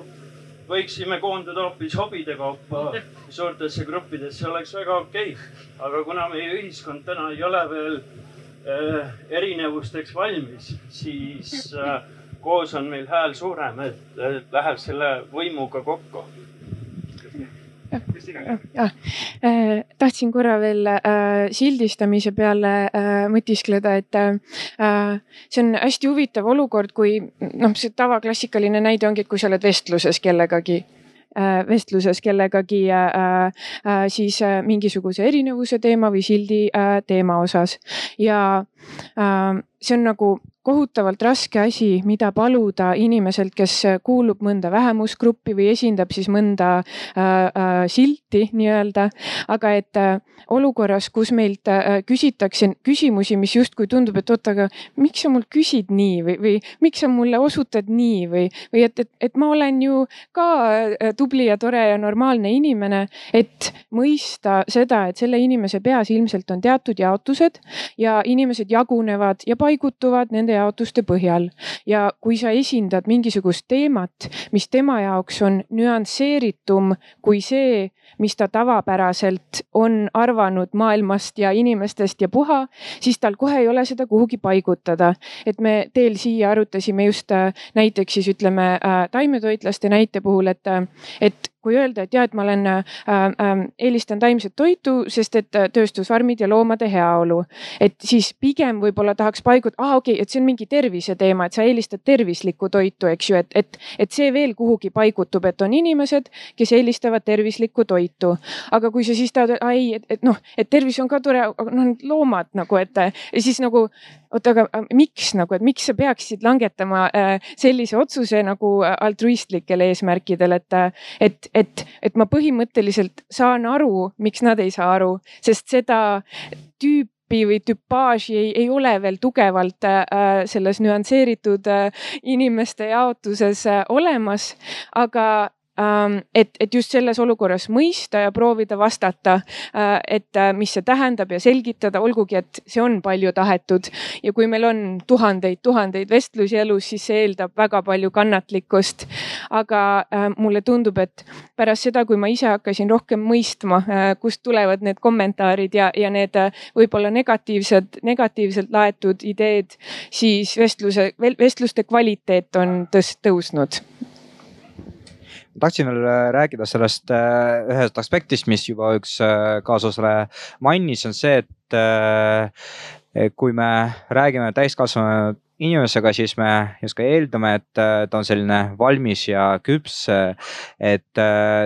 võiksime koonduda hoopis hobide kaupa suurtesse gruppidesse, oleks väga okei. Okay.. aga kuna meie ühiskond täna ei ole veel äh, erinevusteks valmis, siis äh, koos on meil hääl suurem, et äh, läheb selle võimuga kokku jah. Äh,, tahtsin korra veel äh, sildistamise peale äh, mõtiskleda, et äh, see on hästi huvitav olukord, kui noh, see tavaklassikaline näide ongi, et kui sa oled vestluses kellegagi vestluses kellegagi siis mingisuguse erinevuse teema või sildi teema osas. Ja see on nagu kohutavalt raske asi, mida paluda inimeselt, kes kuulub mõnda vähemusgruppi või esindab siis mõnda äh, äh, silti nii-öelda. aga et äh, olukorras, kus meilt äh, küsitakse küsimusi, mis justkui tundub, et oot, aga miks sa mult küsid nii või, või miks sa mulle osutad nii või, või et, et, et ma olen ju ka äh, tubli ja tore ja normaalne inimene, et mõista seda, et selle inimese peas ilmselt on teatud jaotused ja inimesed jagunevad ja paigutuvad nende jaotuste põhjal. ja kui sa esindad mingisugust teemat, mis tema jaoks on nüansseeritum kui see, mis ta tavapäraselt on arvanud maailmast ja inimestest ja puha, siis tal kohe ei ole seda kuhugi paigutada. et me teel siia arutasime just äh, näiteks siis ütleme äh, taimetoitlaste näite puhul, et, äh, et kui öelda, et ja, et ma olen äh,, äh, eelistan taimset toitu, sest et äh, tööstusfarmid ja loomade heaolu. et siis pigem võib-olla tahaks paigutada, aa okei okay,, et see on mingi terviseteema, et sa eelistad tervislikku toitu, eks ju, et, et, et see veel kuhugi paigutub, et on inimesed, kes eelistavad tervislikku toitu. aga kui sa siis tahad, ei, et, et noh, et tervis on ka tore, aga noh, need loomad nagu, et ja siis nagu oota, aga miks nagu, et miks sa peaksid langetama äh, sellise otsuse nagu altruistlikel eesmärkidel, et, et, et, et ma põhimõtteliselt saan aru, miks nad ei saa aru, sest seda tüüpi või tüpaaži ei, ei ole veel tugevalt äh, selles nüansseeritud äh, inimeste jaotuses äh, olemas, aga et, et just selles olukorras mõista ja proovida vastata, äh, et äh, mis see tähendab ja selgitada, olgugi et see on palju tahetud. ja kui meil on tuhandeid, tuhandeid vestlusi elus, siis see eeldab väga palju kannatlikkust. aga äh, mulle tundub, et pärast seda, kui ma ise hakkasin rohkem mõistma, kust tulevad need kommentaarid ja, ja need võib-olla negatiivsed, negatiivselt laetud ideed, siis vestluse, vestluste kvaliteet on tõs-, tõusnud tahtsin veel äh, rääkida sellest äh, ühest aspektist, mis juba üks äh, kaasosaleja mainis, on see, et kui me räägime täiskasvanud inimesega, siis me justkui eeldame, et ta on selline valmis ja küps. et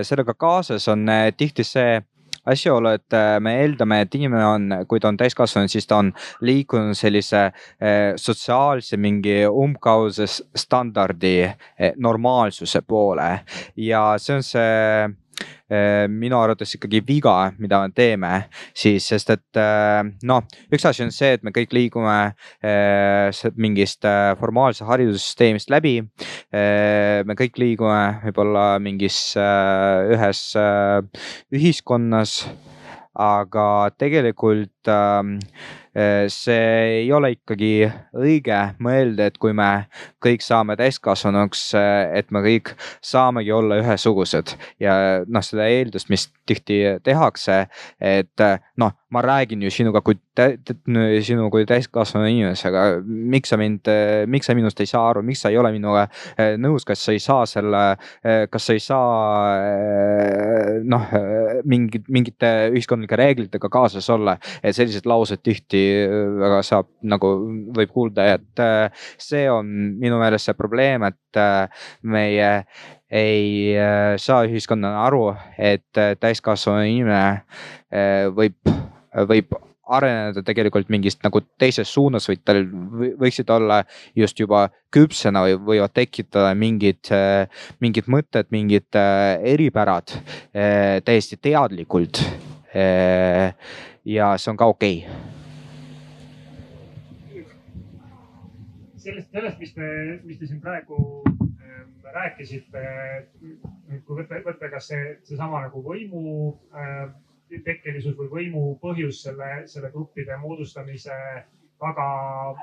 sellega kaasas on tihti see asjaolu, et äh, me eeldame, et inimene on, kui ta on täiskasvanud, siis ta on liikunud sellise äh, sotsiaalse mingi umbkaudse standardi äh, normaalsuse poole. Ja see on see minu arvates ikkagi viga, mida me teeme siis, sest et äh, noh, üks asi on see, et me kõik liigume äh, mingist formaalse haridussüsteemist läbi. me kõik liigume võib-olla mingis ühes ühiskonnas, aga tegelikult see ei ole ikkagi õige mõelda, et kui me kõik saame täiskasvanuks, et me kõik saamegi olla ühesugused. Ja noh, seda eeldust, mis tihti tehakse, et noh, ma räägin ju sinuga kui, sinu kui täiskasvanu inimesega, miks sa mind, miks sa minust ei saa aru, miks sa ei ole minuga eh, nõus, kas sa ei saa selle, eh, kas sa ei saa eh, noh, mingit, mingite ühiskondlike reeglitega kaasas olla, et sellised laused tihti väga saab nagu võib kuulda, et see on minu meelest see probleem, et meie ei saa ühiskonnana aru, et täiskasvanu inimene võib võib areneda tegelikult mingist nagu teises suunas, vaid tal võiksid olla just juba küpsena või võivad tekitada mingid, mingid mõtted, mingid äh, eripärad äh, täiesti teadlikult. Äh, ja see on ka okei okay. sellest, sellest, mis te, mis te siin praegu äh, rääkisite, kui võtta, võtta kas see, seesama nagu võimu äh, tekkelisus või võimu põhjus selle, selle gruppide moodustamise taga,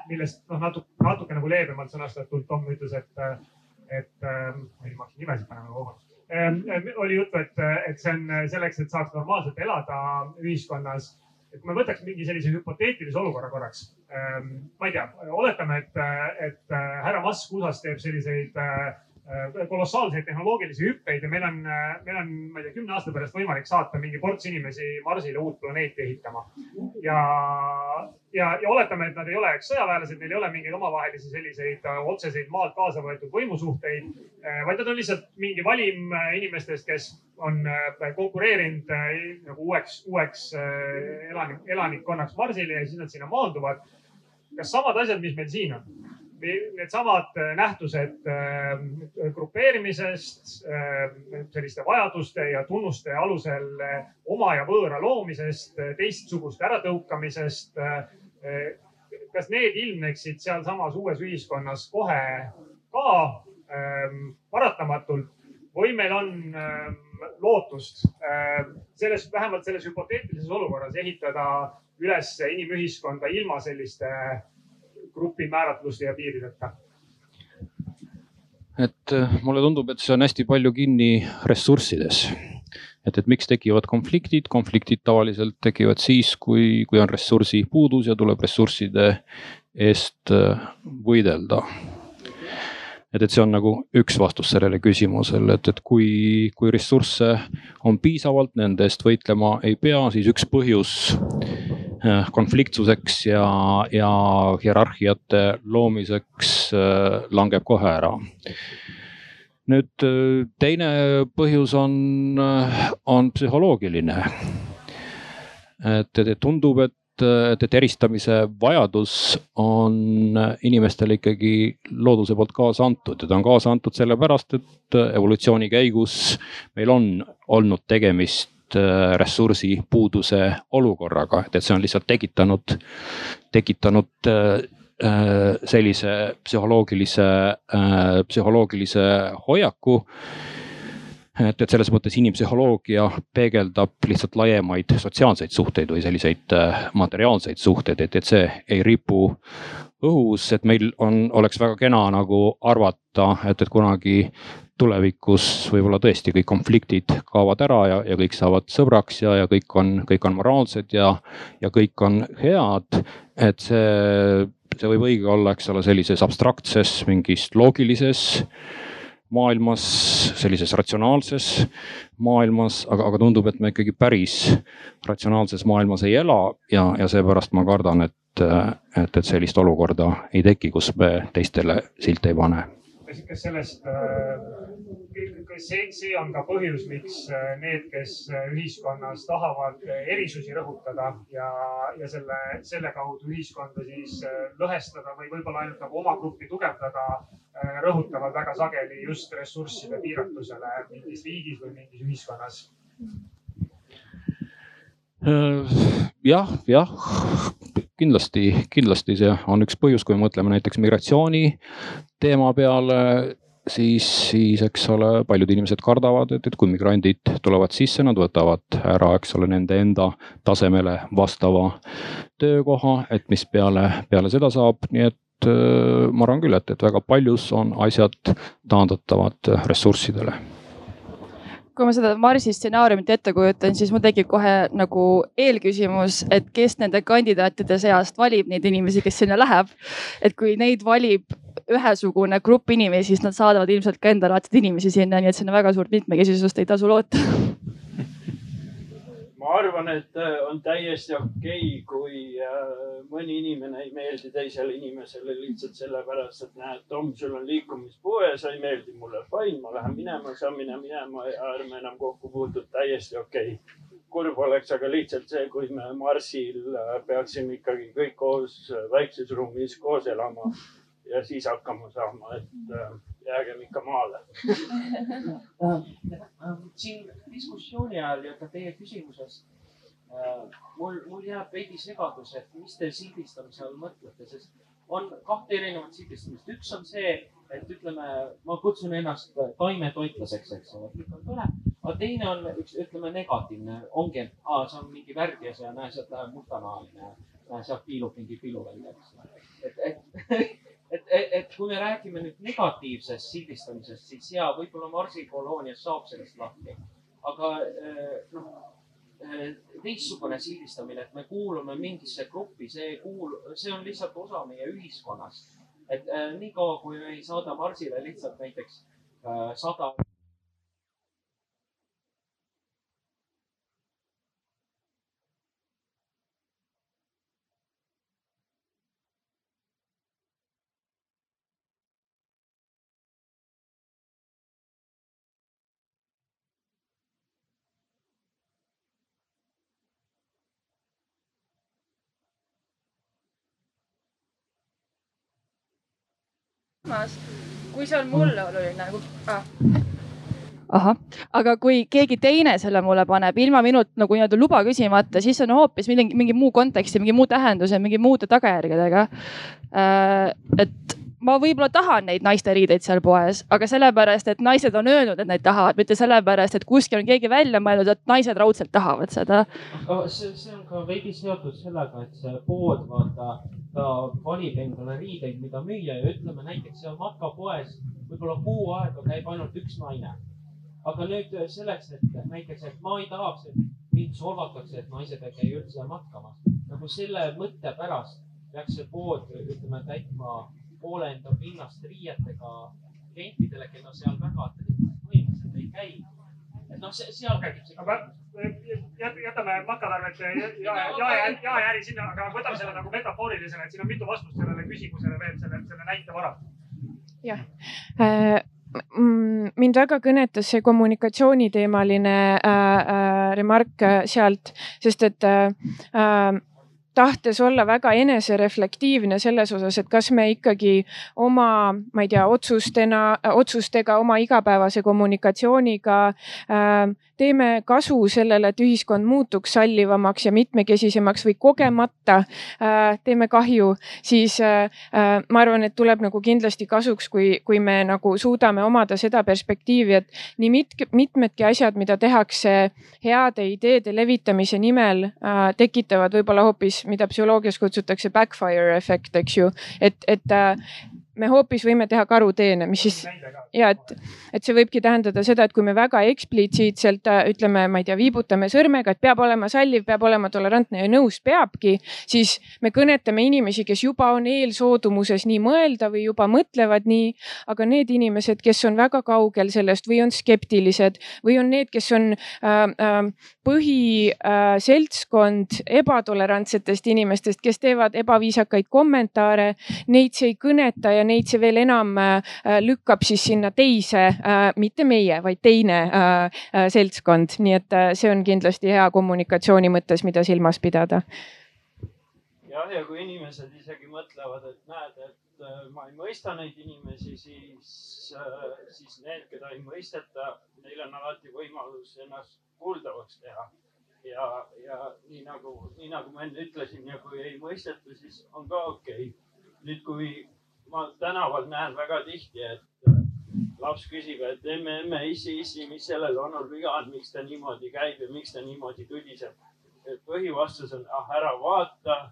millest noh, natuke, natuke nagu leebemalt sõnastatult Tom ütles, et, et ähm, ma ei tea, ma hakkasin nimesid panema, vabandust. Ähm, oli juttu, et, et see on selleks, et saaks normaalselt elada ühiskonnas. et kui me võtaks mingi sellise hüpoteetilise olukorra korraks, ähm, ma ei tea, oletame, et, et härra Musk USA-s teeb selliseid kolossaalseid tehnoloogilisi hüppeid ja meil on, meil on, ma ei tea, kümne aasta pärast võimalik saata mingi ports inimesi Marsile uut planeeti ehitama. ja, ja, ja oletame, et nad ei ole eks sõjaväelased, neil ei ole mingeid omavahelisi selliseid otseseid maalt kaasa võetud võimusuhteid, vaid nad on lihtsalt mingi valim inimestest, kes on konkureerinud nagu uueks, uueks elanik, elanikkonnaks Marsile ja siis nad sinna maanduvad. kas samad asjad, mis meil siin on? Needsamad äh, nähtused äh, grupeerimisest, äh, selliste vajaduste ja tunnuste alusel oma ja võõra loomisest, teistsuguste äratõukamisest. kas need ilmneksid sealsamas uues ühiskonnas kohe ka ähm, paratamatult või meil on ähm, lootust selles, vähemalt selles hüpoteetilises olukorras ehitada üles inimühiskonda ilma selliste grupi määratluste ja piirideta? et äh, mulle tundub, et see on hästi palju kinni ressurssides. et, et miks tekivad konfliktid, konfliktid tavaliselt tekivad siis, kui, kui on ressursi puudus ja tuleb ressursside eest äh, võidelda et, et see on nagu üks vastus sellele küsimusele, et, et kui, kui ressursse on piisavalt, nende eest võitlema ei pea, siis üks põhjus konfliktsuseks ja, ja hierarhiate loomiseks äh, langeb kohe ära. nüüd äh, teine põhjus on, on psühholoogiline. et, tundub, et, et eristamise vajadus on inimestele ikkagi looduse poolt kaasa antud ja ta on kaasa antud sellepärast, et evolutsiooni käigus meil on olnud tegemist Äh, ressursi puuduse olukorraga, et, et see on lihtsalt tekitanud, tekitanud äh, äh, sellise psühholoogilise, psühholoogilise hoiaku. Et, et selles mõttes inimpsühholoogia peegeldab lihtsalt laiemaid sotsiaalseid suhteid või selliseid materiaalseid suhteid, et, et see ei ripu õhus, et meil on, oleks väga kena nagu arvata, et, et kunagi tulevikus võib-olla tõesti kõik konfliktid kaovad ära ja, ja kõik saavad sõbraks ja, ja kõik on, kõik on moraalsed ja, ja kõik on head. et see, see võib õige olla, eks ole, sellises abstraktses mingis loogilises maailmas, sellises ratsionaalses maailmas, aga, aga tundub, et me ikkagi päris ratsionaalses maailmas ei ela ja, ja seepärast ma kardan, et, et, et sellist olukorda ei teki, kus me teistele silte ei pane. Kas, sellest, äh, kas see, see on ka põhjus, miks äh, need, kes äh, ühiskonnas tahavad erisusi rõhutada ja, ja selle, selle kaudu ühiskonda siis lõhestada või võib-olla ainult nagu oma gruppi tugevdada, rõhutavad väga sageli just ressursside piiratusele mingis riigis või mingis ühiskonnas. Jah, jah, kindlasti, kindlasti see on üks põhjus, kui me mõtleme näiteks migratsiooni teema peale, siis, siis eks ole, paljud inimesed kardavad, et, et kui migrandid tulevad sisse, nad võtavad ära, eks ole, nende enda tasemele vastava töökoha, et mis peale, peale seda saab, nii et ma arvan küll, et, et väga paljus on asjad taandatavad ressurssidele kui ma seda Marsi stsenaariumit ette kujutan, siis mul tekib kohe nagu eelküsimus, et kes nende kandidaatide seast valib neid inimesi, kes sinna läheb. et kui neid valib ühesugune grupp inimesi, siis nad saadavad ilmselt ka endalaadseid inimesi sinna, nii et sinna väga suurt mitmekesisust ei tasu loota ma arvan, et äh, on täiesti okei okay,, kui äh, mõni inimene ei meeldi teisele inimesele lihtsalt sellepärast, et näed, Tom, sul on liikumispuue, sa ei meeldi mulle. Fine, ma lähen minema, sa mine minema ja ärme enam kokku puutu, täiesti okei okay. kurb oleks aga lihtsalt see, kui me Marsil äh, peaksime ikkagi kõik koos väikses ruumis koos elama ja siis hakkama saama, et äh, jäägem ikka maale siin diskussiooni ajal ja ka teie küsimuses äh, mul, mul jääb veidi segadus, et mis te sildistamise all mõtlete, sest on kahte erinevat sildistamist. üks on see, et ütleme, ma kutsun ennast taimetoitlaseks, eks ole, kõik on tore. aga teine on üks, ütleme negatiivne, ongi, et aa, see on mingi värv ja näe, sealt läheb mustanahaline. näe, sealt piilub mingi pilu välja, eks ole. et, et (laughs) et, et, et kui me räägime nüüd negatiivsest sildistamisest, siis ja võib-olla Marsi koloonias saab sellest lahti. aga eh, noh, eh, teistsugune sildistamine, et me kuulume mingisse gruppi, see kuul-, see on lihtsalt osa meie ühiskonnast. et eh, niikaua, kui me ei saada Marsile lihtsalt näiteks sada kui see on mulle oluline ah. ahah, aga kui keegi teine selle mulle paneb ilma minult nagu nii-öelda luba küsimata, siis on hoopis mingi, mingi muu konteksti, mingi muu tähenduse, mingi muude tagajärgedega. Äh, et ma võib-olla tahan neid naiste riideid seal poes, aga sellepärast, et naised on öelnud, et neid tahavad, mitte sellepärast, et kuskil on keegi välja mõelnud, et naised raudselt tahavad seda. see, see on ka veidi seotud sellega, et see pood, vaata, ta valib endale riideid, mida müüa ja ütleme näiteks seal matkapoes võib-olla kuu aega käib ainult üks naine. aga nüüd selleks, et näiteks, et ma ei tahaks, et mind solvatakse, et naised ei käi üldse matkamas, nagu selle mõtte pärast peaks see pood, ütleme, täitma poole enda pinnast riietega klientidele, keda seal väga põhimõtteliselt ei käi. et noh, seal käib see. jätame matkatarvet jae, jaeäri sinna, aga võtame selle nagu metafoorilisena, et siin on mitu vastust sellele küsimusele veel selle, selle näite varal. jah äh mind väga kõnetas see kommunikatsiooniteemaline äh, äh, remark äh, sealt, sest et äh, äh tahtes olla väga enesereflektiivne selles osas, et kas me ikkagi oma, ma ei tea, otsustena, otsustega, oma igapäevase kommunikatsiooniga äh, teeme kasu sellele, et ühiskond muutuks sallivamaks ja mitmekesisemaks või kogemata äh, teeme kahju, siis äh, äh, ma arvan, et tuleb nagu kindlasti kasuks, kui, kui me nagu suudame omada seda perspektiivi, et nii mit, mitmedki asjad, mida tehakse heade ideede levitamise nimel tekitavad võib-olla hoopis, mida psühholoogias kutsutakse backfire efekt, eks ju, et, et me hoopis võime teha karuteene, mis siis ja et, et see võibki tähendada seda, et kui me väga eksplitsiitselt äh, ütleme, ma ei tea, viibutame sõrmega, et peab olema salliv, peab olema tolerantne ja nõus peabki, siis me kõnetame inimesi, kes juba on eelsoodumuses nii mõelda või juba mõtlevad nii. aga need inimesed, kes on väga kaugel sellest või on skeptilised või on need, kes on äh, äh, põhiseltskond äh, ebatolerantsetest inimestest, kes teevad ebaviisakaid kommentaare, neid see ei kõneta ja neid see veel enam äh, lükkab siis sinna teise, äh, mitte meie, vaid teine äh, seltskond, nii et see on kindlasti hea kommunikatsiooni mõttes, mida silmas pidada. jah, ja kui inimesed isegi mõtlevad, et näed, et ma ei mõista neid inimesi, siis, siis need, keda ei mõisteta, neil on alati võimalus ennast kuuldavaks teha. Ja, ja nii nagu, nii nagu ma enne ütlesin ja kui ei mõisteta, siis on ka okei. Okay.. nüüd, kui ma tänaval näen väga tihti, et äh, laps küsib, et emme, emme, issi, issi, mis sellel viga on, miks ta niimoodi käib ja miks ta niimoodi tudiseb. põhivastus on, ah ära vaata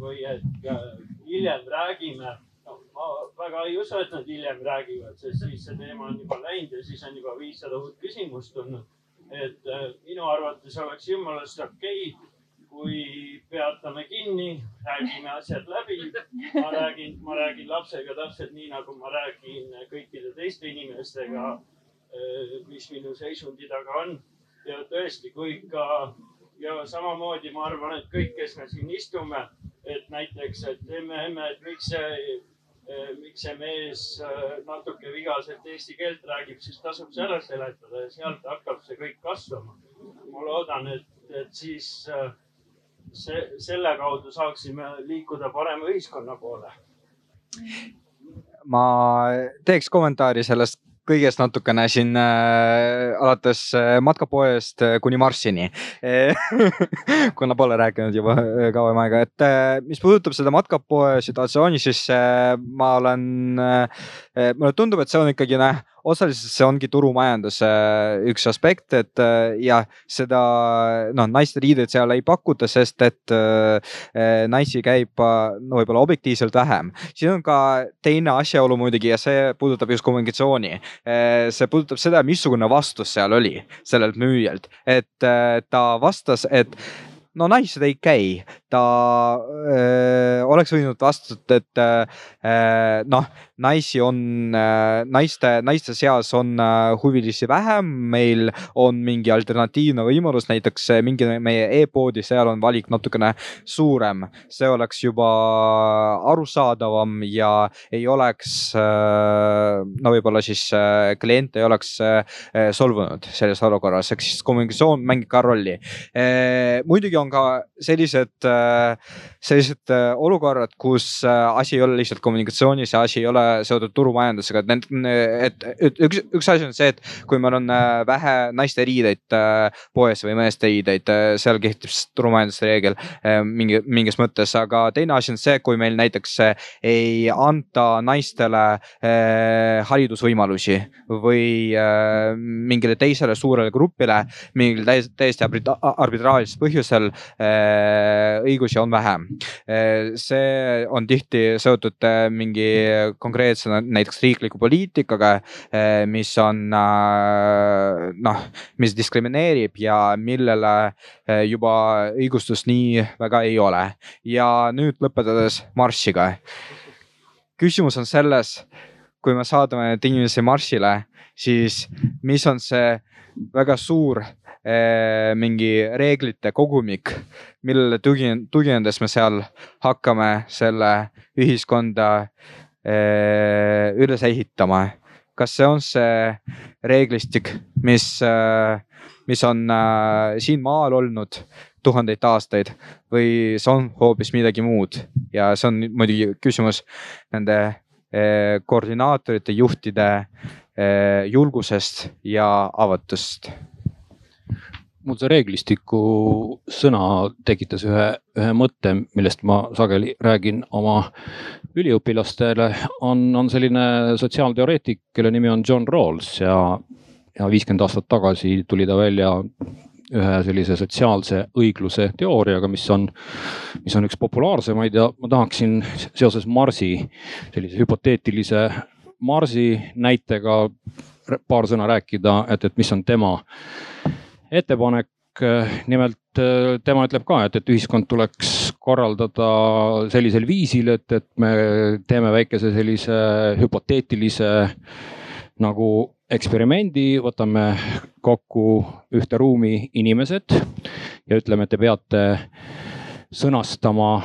või et äh, hiljem räägime no,. ma väga ei usu, et nad hiljem räägivad, sest siis see teema on juba läinud ja siis on juba viissada uut küsimust tulnud. et äh, minu arvates oleks jumalast okei okay, kui peatame kinni, räägime asjad läbi. ma räägin, ma räägin lapsega täpselt nii, nagu ma räägin kõikide teiste inimestega, eh, mis minu seisundi taga on. ja tõesti, kui ikka ja samamoodi ma arvan, et kõik, kes me siin istume, et näiteks, et emme, emme, et miks see eh, miks see mees eh, natuke vigaselt eesti keelt räägib, siis tasub see ära seletada ja sealt hakkab see kõik kasvama. ma loodan, et, et siis äh, see, selle kaudu saaksime liikuda parema ühiskonna poole. ma teeks kommentaari sellest kõigest natukene siin äh, alates äh, matkapoest äh, kuni Marsini (laughs) kuna pole rääkinud juba äh, kauem aega, et äh, mis puudutab seda matkapoe situatsiooni, siis äh, ma olen äh,, mulle tundub, et see on ikkagi noh osaliselt see ongi turumajanduse äh, üks aspekt, et äh, ja seda noh, naiste riideid seal ei pakuta, sest et äh, naisi käib no võib-olla objektiivselt vähem. siin on ka teine asjaolu muidugi ja see puudutab just kommunikatsiooni. see puudutab seda, missugune vastus seal oli sellelt müüjalt, et ta vastas, et no naised ei käi, ta öö, oleks võinud vastata, et öö, noh, naisi on, naiste, naiste seas on huvilisi vähem, meil on mingi alternatiivne võimalus, näiteks mingi meie e-poodi, seal on valik natukene suurem, see oleks juba arusaadavam ja ei oleks, no võib-olla siis klient ei oleks solvunud selles olukorras, ehk siis kommunikatsioon mängib ka rolli. muidugi on ka sellised, sellised olukorrad, kus asi ei ole lihtsalt kommunikatsioonis ja asi ei ole seotud turumajandusega, et need, et, et üks, üks asi on see, et kui meil on vähe naiste riideid poes või meeste riideid, seal kehtib turumajanduse reegel mingi, mingis mõttes, aga teine asi on see, kui meil näiteks ei anta naistele haridusvõimalusi või mingile teisele suurele grupile mingil täiesti, arbitraarlisel põhjusel õigusi on vähe. see on tihti seotud mingi konkreetse näiteks riikliku poliitikaga, mis on noh, mis diskrimineerib ja millele juba õigustust nii väga ei ole. ja nüüd lõpetades marssiga. küsimus on selles, kui me saadame neid inimesi marssile, siis mis on see väga suur eh, mingi reeglite kogumik, millele tugine, tuginedes me seal hakkame selle ühiskonda eh, üles ehitama. kas see on see reeglistik, mis, eh, mis on siin maal olnud tuhandeid aastaid või see on hoopis midagi muud ja see on muidugi küsimus nende koordinaatorite, juhtide julgusest ja avatust mul see reeglistiku sõna tekitas ühe, ühe mõtte, millest ma sageli räägin oma üliõpilastele, on, on selline sotsiaalteoreetik, kelle nimi on John Rawls ja, ja viiskümmend aastat tagasi tuli ta välja ühe sellise sotsiaalse õigluse teooriaga, mis on, mis on üks populaarsemaid ja ma tahaksin seoses Marsi, sellise hüpoteetilise Marsi näitega paar sõna rääkida, et, et mis on tema ettepanek. nimelt tema ütleb ka, et, et ühiskond tuleks korraldada sellisel viisil, et, et me teeme väikese sellise hüpoteetilise nagu eksperimendi, võtame kokku ühte ruumi inimesed ja ütleme, et te peate sõnastama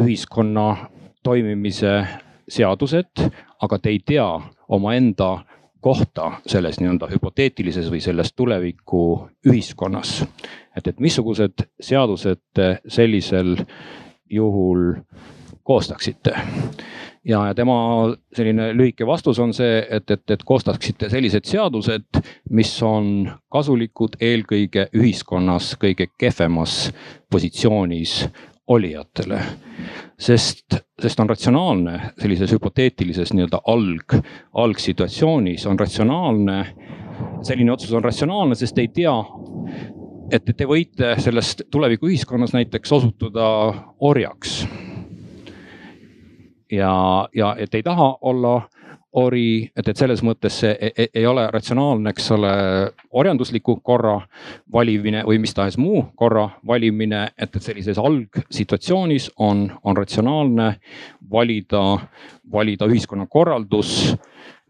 ühiskonna toimimise seadused, aga te ei tea omaenda kohta selles nii-öelda hüpoteetilises või selles tuleviku ühiskonnas. et, et missugused seadused sellisel juhul koostaksite ja, ja tema selline lühike vastus on see, et, et, et koostaksite sellised seadused, mis on kasulikud eelkõige ühiskonnas kõige kehvemas positsioonis olijatele. sest, sest on ratsionaalne sellises hüpoteetilises nii-öelda alg, algsituatsioonis on ratsionaalne, selline otsus on ratsionaalne, sest ei tea, et te võite selles tulevikuühiskonnas näiteks osutuda orjaks. ja, ja et ei taha olla ori, et, et selles mõttes see ei, e, ei ole ratsionaalne, eks ole, orjandusliku korra valimine või mis tahes muu korra valimine, et, et sellises algsituatsioonis on, on ratsionaalne valida, valida ühiskonnakorraldus,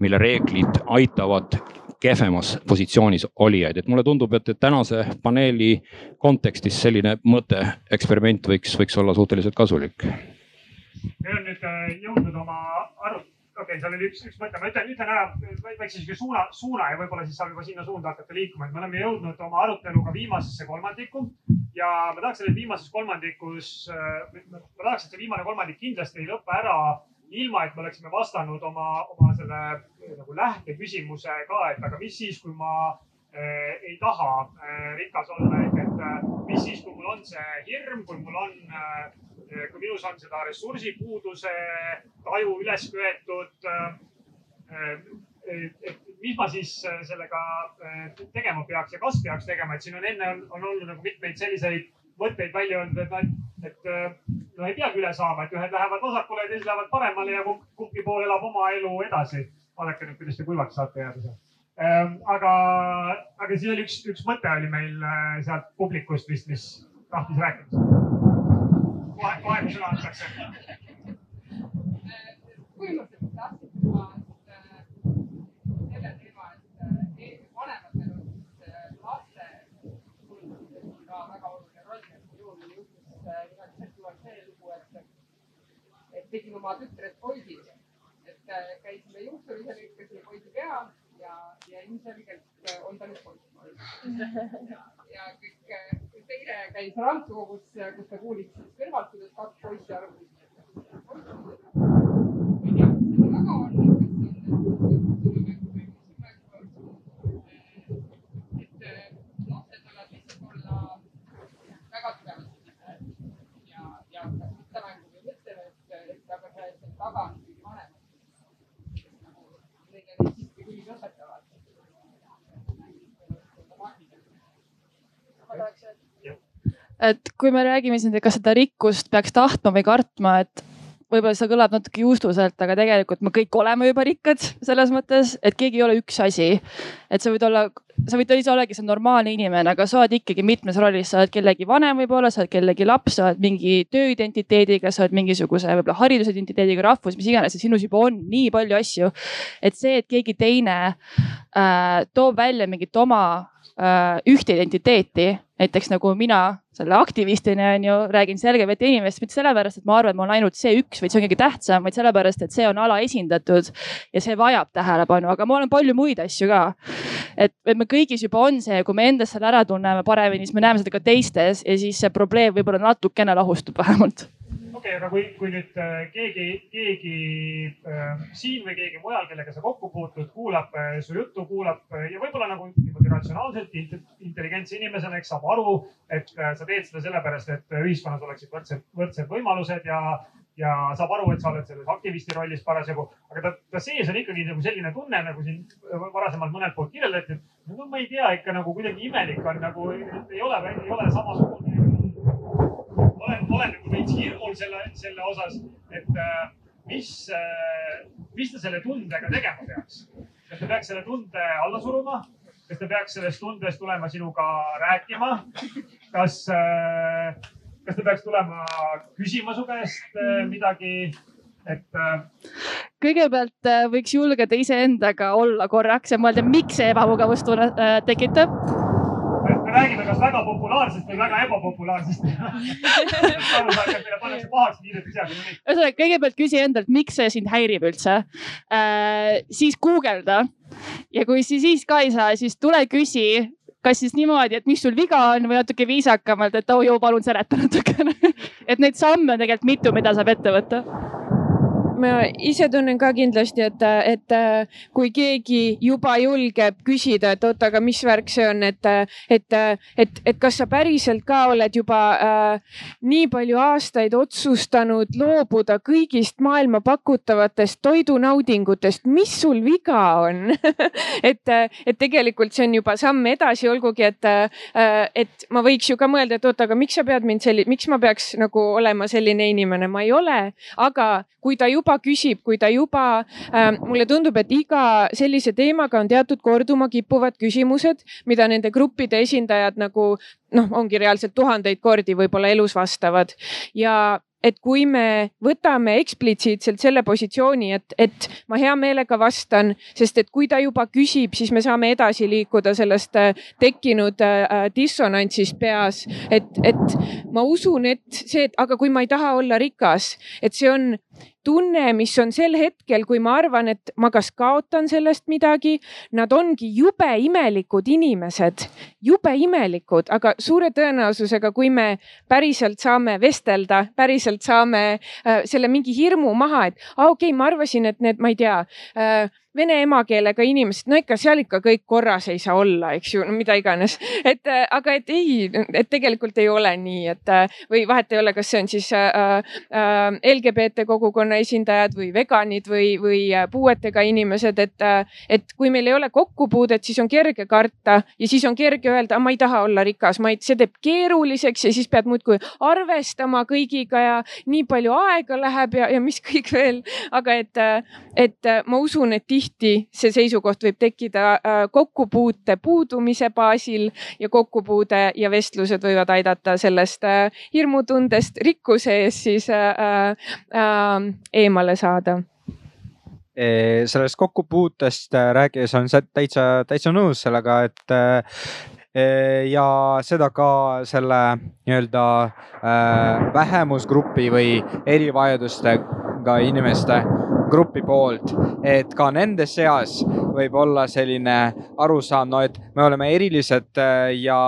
mille reeglid aitavad kehvemas positsioonis olijaid, et mulle tundub, et, tänase paneeli kontekstis selline mõte, eksperiment võiks, võiks olla suhteliselt kasulik. meil on nüüd äh, jõudnud oma arutelu okei okay,, seal oli üks, üks mõte, ma ütlen, ütlen ära väikse sihuke suuna, suuna ja võib-olla siis saab juba sinna suunda hakata liikuma, et me oleme jõudnud oma aruteluga viimasesse kolmandikku ja ma tahaks, et viimases kolmandikus, ma tahaks, et see viimane kolmandik kindlasti ei lõpe ära ilma, et me oleksime vastanud oma, oma selle nagu lähteküsimuse ka, et aga mis siis, kui ma äh, ei taha äh, rikas olla, ehk et äh, mis siis, kui mul on see hirm, kui mul on äh, kui minus on seda ressursipuuduse taju üles köetud. et mis ma siis sellega tegema peaks ja kas peaks tegema, et siin on enne on, on olnud nagu mitmeid selliseid mõtteid välja öeldud, et noh, et no ei peagi üle saama, et ühed lähevad vasakule ja teised lähevad paremale ja kumbki pool elab oma elu edasi. vaadake nüüd, kuidas te kuivaks saate jääda seal. aga, aga siis oli üks, üks mõte oli meil sealt publikust vist, mis tahtis rääkida? Sõna antakse. põhimõtteliselt tahtsin ma selle teema, et vanematel on laste ka väga oluline roll, et minul juhtus nimelt Setomaal see lugu, et, et tegin oma tütrest poisi, et käisime juuksurisel, lõikasin poisi pea ja, ja ilmselgelt on ta nüüd poiss. (laughs) ja kõik, kõik teine käis raamatukogus, kus ta kuulis siis kõrvalt, kuidas kaks poissi arvasid. ma ei tea, mis selle taga on, et lapsed võivad lihtsalt olla väga tugevad ja, ja kas mõttemängu või mõtleme, et, et aga see, see taga on ikkagi vanemad, kes nagu neile neid siiski küll õpetavad. Et kui me räägime siin, kas seda rikkust peaks tahtma või kartma, et võib-olla see kõlab natuke juustuselt, aga tegelikult me kõik oleme juba rikkad selles mõttes, et keegi ei ole üks asi. et sa võid olla, sa võid ise ollagi see normaalne inimene, aga sa oled ikkagi mitmes rollis, sa oled kellegi vanem võib-olla, sa oled kellegi laps, sa oled mingi tööidentiteediga, sa oled mingisuguse võib-olla haridusidentiteediga, rahvus, mis iganes sinus juba on nii palju asju. et see, et keegi teine äh, toob välja mingit oma äh, ühte identiteeti, näiteks nagu mina selle aktivistina on ju, räägin LGBT inimestest mitte sellepärast, et ma arvan, et ma olen ainult see üks, vaid see on kõige tähtsam, vaid sellepärast, et see on alaesindatud ja see vajab tähelepanu, aga ma olen palju muid asju ka. et, et me kõigis juba on see, kui me endas selle ära tunneme paremini, siis me näeme seda ka teistes ja siis see probleem võib-olla natukene lahustub vähemalt okei okay,, aga kui, kui nüüd äh, keegi, keegi äh, siin või keegi mujal, kellega sa kokku puutud, kuulab äh, su juttu, kuulab äh, ja võib-olla nagu niimoodi ratsionaalselt intelligentse inimesena, eks saab aru, et äh, sa teed seda sellepärast, et ühiskonnas oleksid võrdsed, võrdsed võimalused ja, ja saab aru, et sa oled selles aktivisti rollis parasjagu, aga ta, ta sees on ikkagi nagu selline tunne, nagu siin varasemalt mõnelt poolt kirjeldati, et no ma ei tea, ikka nagu kuidagi imelik on nagu ei ole, ei ole samasugune olen, olen nagu veits hirmul selle, selle osas, et äh, mis äh,, mis ta selle tundega tegema peaks. kas ta peaks selle tunde alla suruma? kas ta peaks sellest tundest tulema sinuga rääkima? kas äh,, kas ta peaks tulema küsima su käest midagi? et kõigepealt võiks julgeda iseendaga olla korraks ja mõelda, miks see ebamugavustunne tekitab kas väga populaarsest või väga ebapopulaarsest? (laughs) Ühesõnaga, kõigepealt küsi endalt, miks see sind häirib üldse? Äh,. siis guugelda. Ja kui siis ka ei saa, siis tule küsi, kas siis niimoodi, et mis sul viga on või natuke viisakamalt, et oh joo, palun seleta natukene. (laughs) Et neid samme on tegelikult mitu, mida saab ette võtta ma ise tunnen ka kindlasti, et, et kui keegi juba julgeb küsida, et oot, aga mis värk see on, et, et, et, et kas sa päriselt ka oled juba äh, nii palju aastaid otsustanud loobuda kõigist maailma pakutavatest toidunaudingutest, mis sul viga on? (laughs) Et, et tegelikult see on juba samm edasi, olgugi et, et ma võiks ju ka mõelda, et oot, aga miks sa pead mind selline, miks ma peaks nagu olema selline inimene, ma ei ole, aga kui ta juba küsib, kui ta juba äh,, mulle tundub, et iga sellise teemaga on teatud korduma kippuvad küsimused, mida nende gruppide esindajad nagu noh, ongi reaalselt tuhandeid kordi võib-olla elus vastavad ja et kui me võtame eksplitsiitselt selle positsiooni, et, et ma hea meelega vastan, sest et kui ta juba küsib, siis me saame edasi liikuda sellest äh, tekkinud äh, dissonantsist peas. et, et ma usun, et see, et aga kui ma ei taha olla rikas, et see on tunne, mis on sel hetkel, kui ma arvan, et ma kas kaotan sellest midagi, nad ongi jube imelikud inimesed, jube imelikud, aga suure tõenäosusega, kui me päriselt saame vestelda, päriselt saame äh, selle mingi hirmu maha, et aa, okei okay,, ma arvasin, et need, ma ei tea äh, vene emakeelega inimesed, no ikka seal ikka kõik korras ei saa olla, eks ju, no mida iganes. et äh, aga et ei, et tegelikult ei ole nii, et äh, või vahet ei ole, kas see on siis äh, äh, LGBT kogukonna esindajad või veganid või, või äh, puuetega inimesed, et et kui meil ei ole kokkupuudet, siis on kerge karta ja siis on kerge öelda, ma ei taha olla rikas, ma ei, see teeb keeruliseks ja siis pead muudkui arvestama kõigiga ja nii palju aega läheb ja, ja mis kõik veel, aga et, et ma usun, et tihti tihti see seisukoht võib tekkida äh, kokkupuute puudumise baasil ja kokkupuude ja vestlused võivad aidata sellest äh, hirmutundest rikkuse ees siis äh, eemale saada. Sellest kokkupuutest rääkides on täitsa, täitsa nõus sellega, et ja seda ka selle nii-öelda vähemusgrupi või erivajadustega inimeste grupi poolt, et ka nende seas võib olla selline arusaam, no et me oleme erilised äh, ja,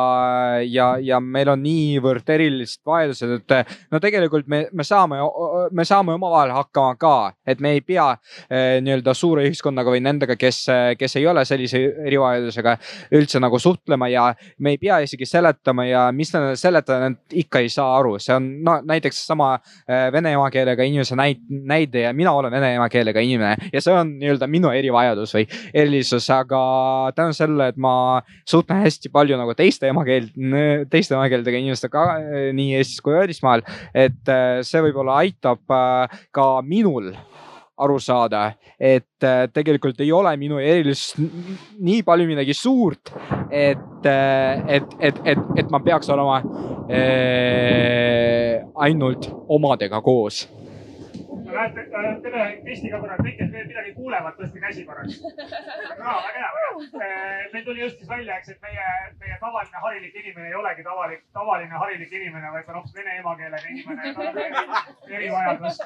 ja, ja meil on niivõrd erilised vajadused, et äh, no tegelikult me, me saame, me saame omavahel hakkama ka, et me ei pea eh, nii-öelda suure ühiskonnaga või nendega, kes, kes ei ole sellise erivajadusega üldse nagu suhtlema ja me ei pea isegi seletama ja mis nad seletada, nad ikka ei saa aru, see on no näiteks sama vene emakeelega inimese näide ja mina olen vene emakeelega inimene ja see on nii-öelda minu erivajadus või erilisus, aga tänu sellele, et ma suhtlen hästi palju nagu teiste emakeel, teiste emakeeldega inimestega nii Eestis kui välismaal, et äh, see võib-olla aitab äh, ka minul aru saada, et tegelikult ei ole minu erilisus nii palju midagi suurt, et, et, et, et, et ma peaks olema äh, ainult omadega koos näete, tere testiga korra, kõik, kes veel midagi kuulevad, tõstke käsi korraks. no väga hea, väga hea. meil tuli just siis välja, eks, et meie, meie tavaline harilik inimene ei olegi tavaline, tavaline harilik inimene, vaid on hoopis vene emakeelega inimene, tal on erivajadus.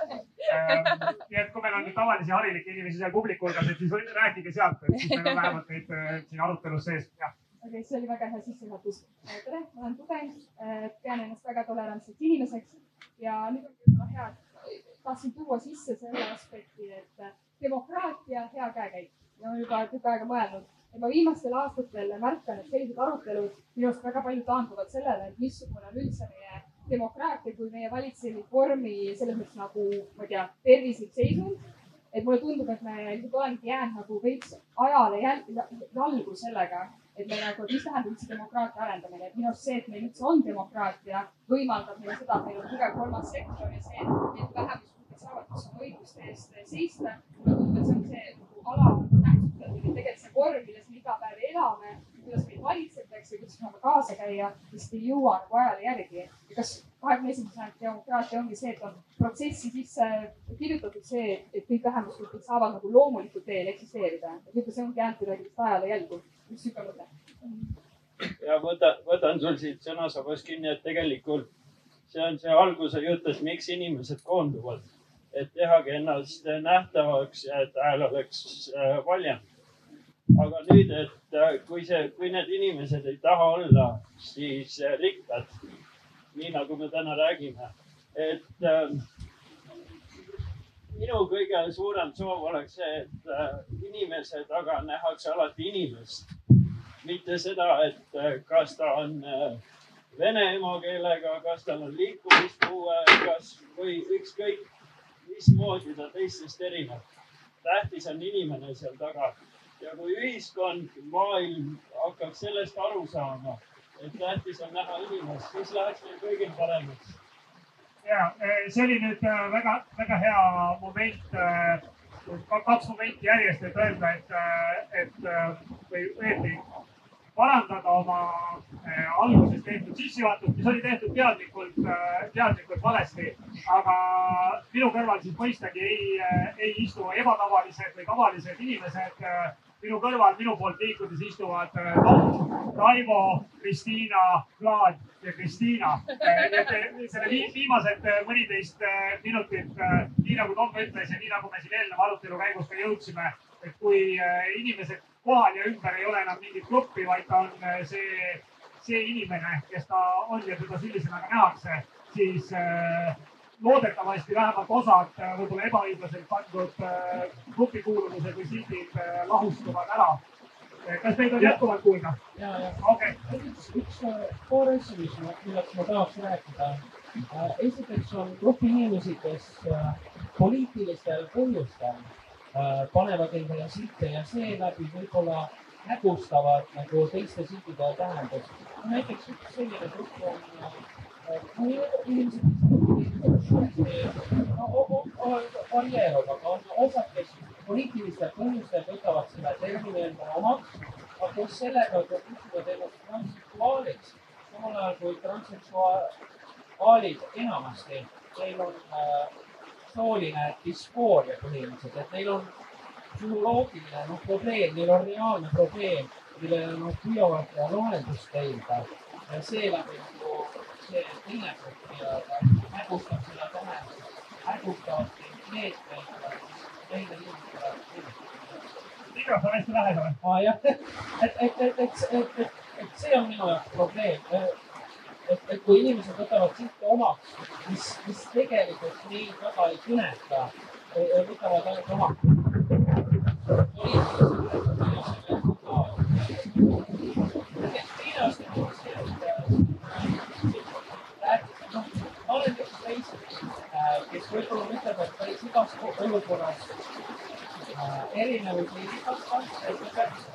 nii et kui meil on tavalisi harilikke inimesi seal publiku hulgas, et siis rääkige sealt, et siis meil on vähemalt neid äh, siin arutelus sees, jah okei okay,, see oli väga hea sissejuhatus. tere, ma olen tudeng, pean ennast väga tolerantseks inimeseks ja nüüd on võib-olla hea, et tahtsin tuua sisse selle aspekti, et demokraatia hea käekäik ja olen juba tükk aega mõelnud, et ma viimastel aastatel märkan, et sellised arutelud minu arust väga palju taanduvad sellele, et missugune on üldse meie demokraatia kui meie valitsemisvormi selles mõttes nagu, ma ei tea, tervislik seisund. et mulle tundub, et me lihtsalt olemegi jäänud nagu veits ajale jalgu sellega, et me nagu, mis tähendab üldse demokraatia arendamine, et minu arust see, et meil üldse on demokraatia, võimaldab meile seda, et meil on tugev kolmas sektor ja see, et vähemus saavad oma õiguste eest seista. mulle tundub, et see on see nagu alanähtustatud, et tegelikult see vorm, milles me iga päev elame, kuidas meid valitsetakse, kuidas me saame kaasa käia, lihtsalt ei jõua nagu ajale järgi. ja kas kahekümne esimese sajandi demokraatia ongi see, et on protsessi sisse kirjutatud see, et kõik vähemusgrupid saavad nagu loomulikul teel eksisteerida. et võib-olla see ongi jäänud kuidagi ajale jälgu. Ja võta, võtan sul siit sõnasabast kinni, et tegelikult see on see alguse jutt, et miks inimesed koonduvad et tehagi ennast nähtavaks ja et hääl oleks äh, valjem. aga nüüd, et äh, kui see, kui need inimesed ei taha olla siis äh, rikkad, nii nagu me täna räägime, et minu kõige suurem soov oleks see, et inimese taga nähakse alati inimest. Mitte seda, et kas ta on vene emakeelega, kas tal on liikumispuue, kas või ükskõik mismoodi ta teistest erineb. tähtis on inimene seal taga ja kui ühiskond, maailm hakkaks sellest aru saama, et tähtis on näha inimest, siis läheks meil kõigil paremaks. ja see oli nüüd väga-väga äh, hea moment, äh, kaks momenti järjest, et öelda, et, äh, et või õieti parandada oma äh, alguses tehtud sissejuhatust, mis oli tehtud teadlikult äh,, teadlikult valesti. aga minu kõrval siis mõistagi ei äh,, ei istu ebatavalised või tavalised inimesed minu kõrval, minu poolt liikudes istuvad Tom, Raivo, Kristiina, Vlad ja Kristiina. Selle viimased mõniteist minutit, nii nagu Tom ütles ja nii nagu me siin eelneva arutelu käigus ka jõudsime, et kui inimesed kohal ja ümber ei ole enam mingit gruppi, vaid ta on äh, see, see inimene, kes ta on ja teda sellisena ka nähakse, siis äh, loodetavasti vähemalt osad äh, võib-olla ebaõiglaselt pandud äh, grupikuuluvused või sildid äh, lahustuvad ära. Kas meid on jätkuvalt kuulda? ja, ja okay.. üks, üks paar asja, mis, millest ma tahaks rääkida. esiteks on grupp inimesi, kes poliitilistel põhjustel panevad endale silte ja seeläbi võib-olla hägustavad nagu teiste siltide tähendust. näiteks üks selline grupp on äh, inimesed, varieeruvad, aga on osad, kes poliitilistel põhjustel võtavad selle termini endale omaks, aga koos sellega kutsuvad ennast transseksuaaliks, samal ajal kui transseksuaalid enamasti, neil on äh, sooline diskooriaga inimesed, et neil on psühholoogiline noh, probleem, neil on reaalne probleem, millele nad püüavad lahendust leida ja seeläbi nagu see teine pool nii-öelda hägustab seda tähendust, hägustavad neid meetmeid, mis meile inimestele mikrofon hästi lähedal. aa jah, et, et, et, et, et, et see on minu jaoks probleem et, et kui inimesed võtavad silte omaks, mis, mis tegelikult neid väga ei kõneta, võtavad ainult omaks. kes võib-olla mõtleb, et päris igas olukorras erinevusi ei kasva, et peaks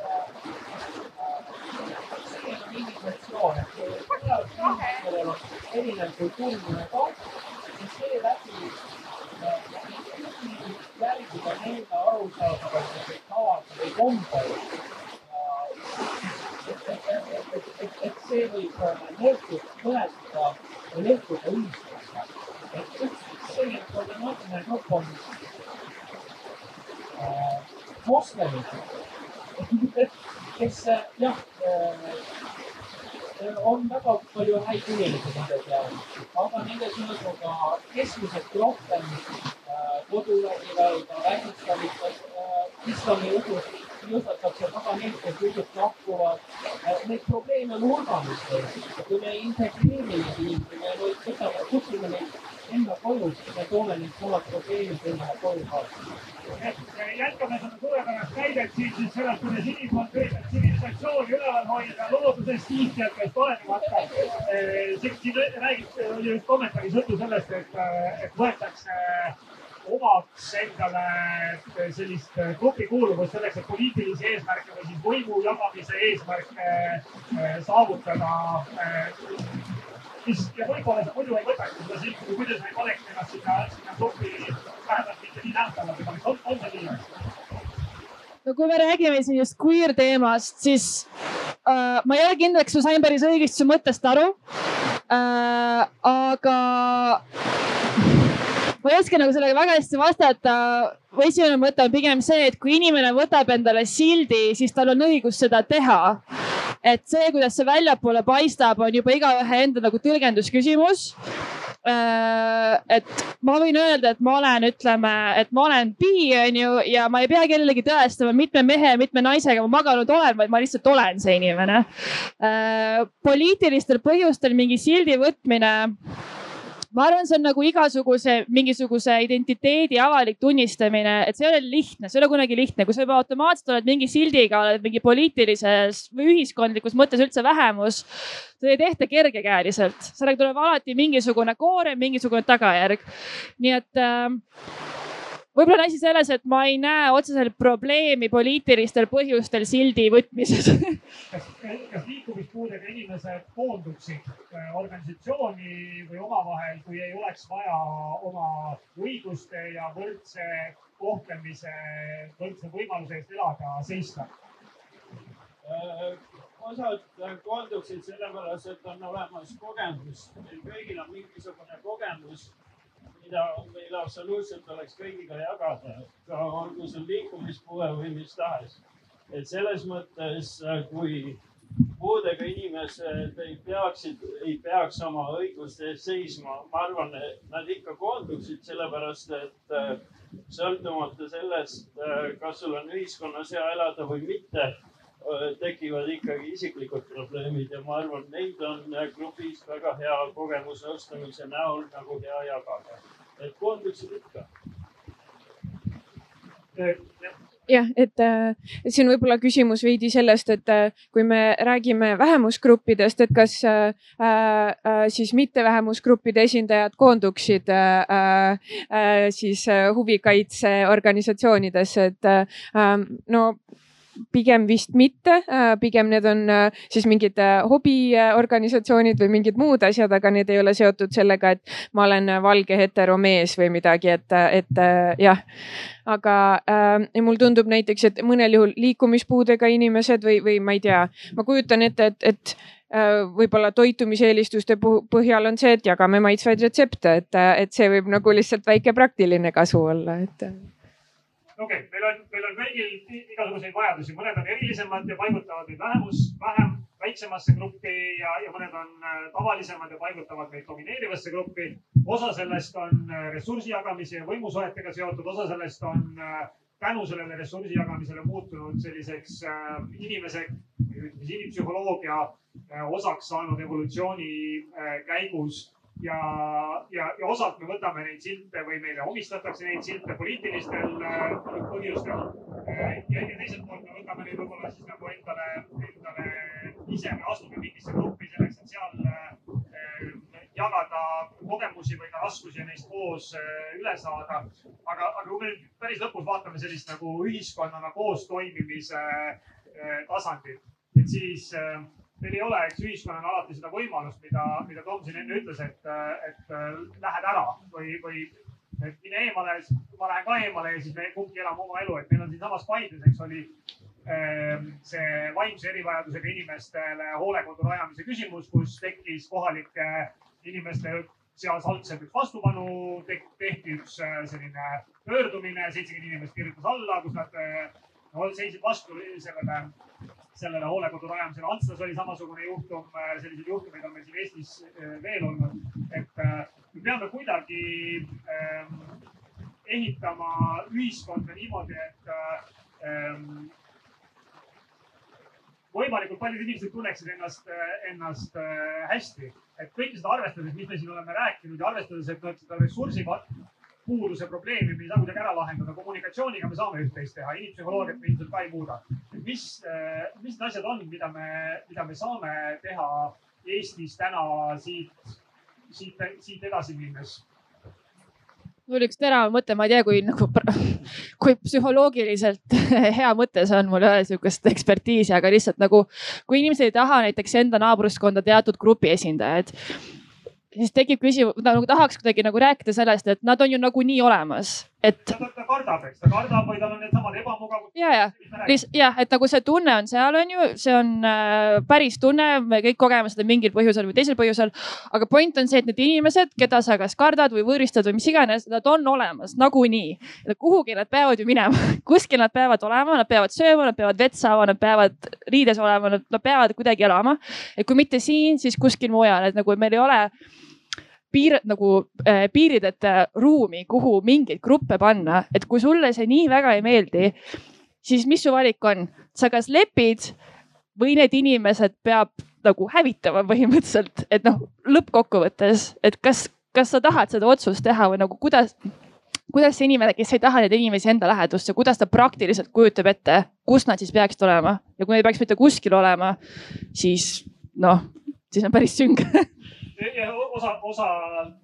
tegema mingi funktsioon, et kui on erinev kultuuriline taust, siis seeläbi järgida enda arusaadavaid tavad või kombeid. et, et, et see võib lõhkuda, põletada või lõhkuda ühiskonda. et üks selline problemaatiline grupp on moslemid, kes jah, on väga palju häid inimesi nende seas, aga nende seas on ka keskmisest rohkem koduvägivalda, vägistamist, islami usust kiusatakse taga neid, kes usust lahkuvad. Neid probleeme on hulganisti. kui me ei integreeri neid inimesi, me võtame, kutsume neid enda koju, siis me toome neid samad probleemid endale koju kaasa jätkame seda suurepärast näidet siin siis sellest, kuidas inimkond üritab tsivilisatsiooni üleval hoida loodusest, kiitjatest olenemata. siin, siin räägib, oli just kommentaaris juttu sellest, et, et võetakse omaks endale sellist grupikuuluvust selleks, et poliitilisi eesmärke või siis võimu jagamise eesmärke saavutada mis ja võib-olla sa muidu ei võtaks seda silti, kui muidu sa ei paneks ennast sinna, sinna gruppi vähemalt mitte nii nähtavalt, on, on see nii? no kui me räägime siin just queer teemast, siis äh, ma ei ole kindel, kas ma sain päris õigesti su mõttest aru äh,. aga ma ei oska nagu sellega väga hästi vastata. esimene mõte on pigem see, et kui inimene võtab endale sildi, siis tal on õigus seda teha. et see, kuidas see väljapoole paistab, on juba igaühe enda nagu tõlgendusküsimus et ma võin öelda, et ma olen, ütleme, et ma olen bi, onju, ja ma ei pea kellelegi tõestama, mitme mehe, mitme naisega ma maganud olen, vaid ma lihtsalt olen see inimene. poliitilistel põhjustel mingi sildi võtmine ma arvan, see on nagu igasuguse mingisuguse identiteedi avalik tunnistamine, et see ei ole lihtne, see ei ole kunagi lihtne, kui sa juba automaatselt oled mingi sildiga, oled mingi poliitilises või ühiskondlikus mõttes üldse vähemus. seda ei tehta kergekäeliselt, sellega tuleb alati mingisugune koorem, mingisugune tagajärg. nii et äh, võib-olla on asi selles, et ma ei näe otseselt probleemi poliitilistel põhjustel sildi võtmises. Kas, (laughs) kas liikumispuudega inimesed koonduksid organisatsiooni või omavahel, kui ei oleks vaja oma õiguste ja võrdse kohtlemise, võrdse võimaluse eest elada seista? osad koonduksid sellepärast, et on olemas kogemus, meil kõigil on mingisugune kogemus mida meil absoluutselt oleks kõigiga jagada, ka olgu see liikumispuue või mis tahes. et selles mõttes, kui puudega inimesed ei peaksid, ei peaks oma õiguste eest seisma, ma arvan, et nad ikka koonduksid, sellepärast et äh, sõltumata sellest, äh, kas sul on ühiskonnas hea elada või mitte, äh, tekivad ikkagi isiklikud probleemid ja ma arvan, neid on grupis väga hea kogemusnõustamise näol nagu hea jagada et koonduksid ikka. jah, et äh, see on võib-olla küsimus veidi sellest, et äh, kui me räägime vähemusgruppidest, et kas äh, äh, siis mitte vähemusgruppide esindajad koonduksid äh, äh, siis huvikaitseorganisatsioonidesse, et no pigem vist mitte, pigem need on siis mingid hobiorganisatsioonid või mingid muud asjad, aga need ei ole seotud sellega, et ma olen valge heteromees või midagi, et, et jah. aga äh, mulle tundub näiteks, et mõnel juhul liikumispuudega inimesed või, või ma ei tea, ma kujutan ette, et, et võib-olla toitumiseelistuste põhjal on see, et jagame maitsvaid retsepte, et, et see võib nagu lihtsalt väike praktiline kasu olla, et okei okay,, meil on, meil on kõigil igasuguseid vajadusi, mõned on erilisemad ja paigutavad meid vähemus, vähem väiksemasse gruppi ja, ja mõned on äh, tavalisemad ja paigutavad meid domineerivasse gruppi. osa sellest on äh, ressursi jagamise ja võimusuhetega seotud, osa sellest on äh, tänu sellele ressursi jagamisele muutunud selliseks inimese, ütleme siis inimpsühholoogia osaks saanud evolutsiooni käigus ja, ja, ja osalt me võtame neid silte või meile omistatakse neid silte poliitilistel äh, põhjustel. Äh, ja, ja teiselt poolt me võtame neid võib-olla siis nagu endale, endale ise või astume mingisse gruppi selleks, et seal äh, jagada kogemusi või ka raskusi ja neist koos üle saada. aga, aga kui me nüüd päris lõpus vaatame sellist nagu ühiskonnana koos toimimise tasandit, et siis äh, meil ei ole, eks ühiskonnal alati seda võimalust, mida, mida Tom siin enne ütles, et, et lähed ära või, või et mine eemale, ma lähen ka eemale ja siis me kumbki elame oma elu, et meil on siinsamas Paides, eks oli ehm, see vaimse erivajadusega inimestele hoolekodu rajamise küsimus, kus tekkis kohalike inimeste seas algselt üks vastupanu, tehti üks äh, selline pöördumine, seitsekümmend inimest kirjutas alla, kus nad no, seisid vastu sellele sellele hoolekodu rajamisele. Antslas oli samasugune juhtum, äh, selliseid juhtumeid on meil siin Eestis äh, veel olnud. et äh, me peame kuidagi ähm, ehitama ühiskonda niimoodi, et ähm, võimalikult paljud inimesed tunneksid ennast, ennast hästi. et kõike seda arvestades, mis me siin oleme rääkinud ja arvestades, et noh, seda ressursi puuduse probleemi me ei saa kuidagi ära lahendada. kommunikatsiooniga me saame üht-teist teha, inimpsühholoogiat me ilmselt ka ei muuda. Mis, äh, mis need asjad on, mida me, mida me saame teha Eestis täna siit, siit, siit edasi minnes? mul üks terav mõte, ma ei tea, kui nagu, kui psühholoogiliselt (laughs) hea mõte see on, mul ei ole sihukest ekspertiisi, aga lihtsalt nagu, kui inimesed ei taha näiteks enda naabruskonda teatud grupi esindajaid siis tekib küsimus, nagu tahaks kuidagi nagu rääkida sellest, et nad on ju nagunii olemas, et. ta, kardab, eks, ta kardab või tal on needsamad ebamugavused. ja, ja, jah, et nagu see tunne on seal, on ju, see on äh, päris tunne, me kõik kogeme seda mingil põhjusel või teisel põhjusel. aga point on see, et need inimesed, keda sa kas kardad või võõristad või mis iganes, nad on olemas nagunii. kuhugi nad peavad ju minema (laughs) kuskil nad peavad olema, nad peavad sööma, nad peavad vett saama, nad peavad riides olema, nad peavad kuidagi elama. et kui mitte siin, siis kuskil mujal, et nagu meil ei ole piir nagu äh, piirideta ruumi, kuhu mingeid gruppe panna, et kui sulle see nii väga ei meeldi, siis mis su valik on, sa kas lepid või need inimesed peab nagu hävitama põhimõtteliselt, et noh, lõppkokkuvõttes, et kas, kas sa tahad seda otsust teha või nagu kuidas, kuidas see inimene, kes ei taha neid inimesi enda lähedusse, kuidas ta praktiliselt kujutab ette, kus nad siis peaksid olema? Ja kui nad ei peaks mitte kuskil olema, siis noh, siis on päris sünk (laughs) ja osa, osa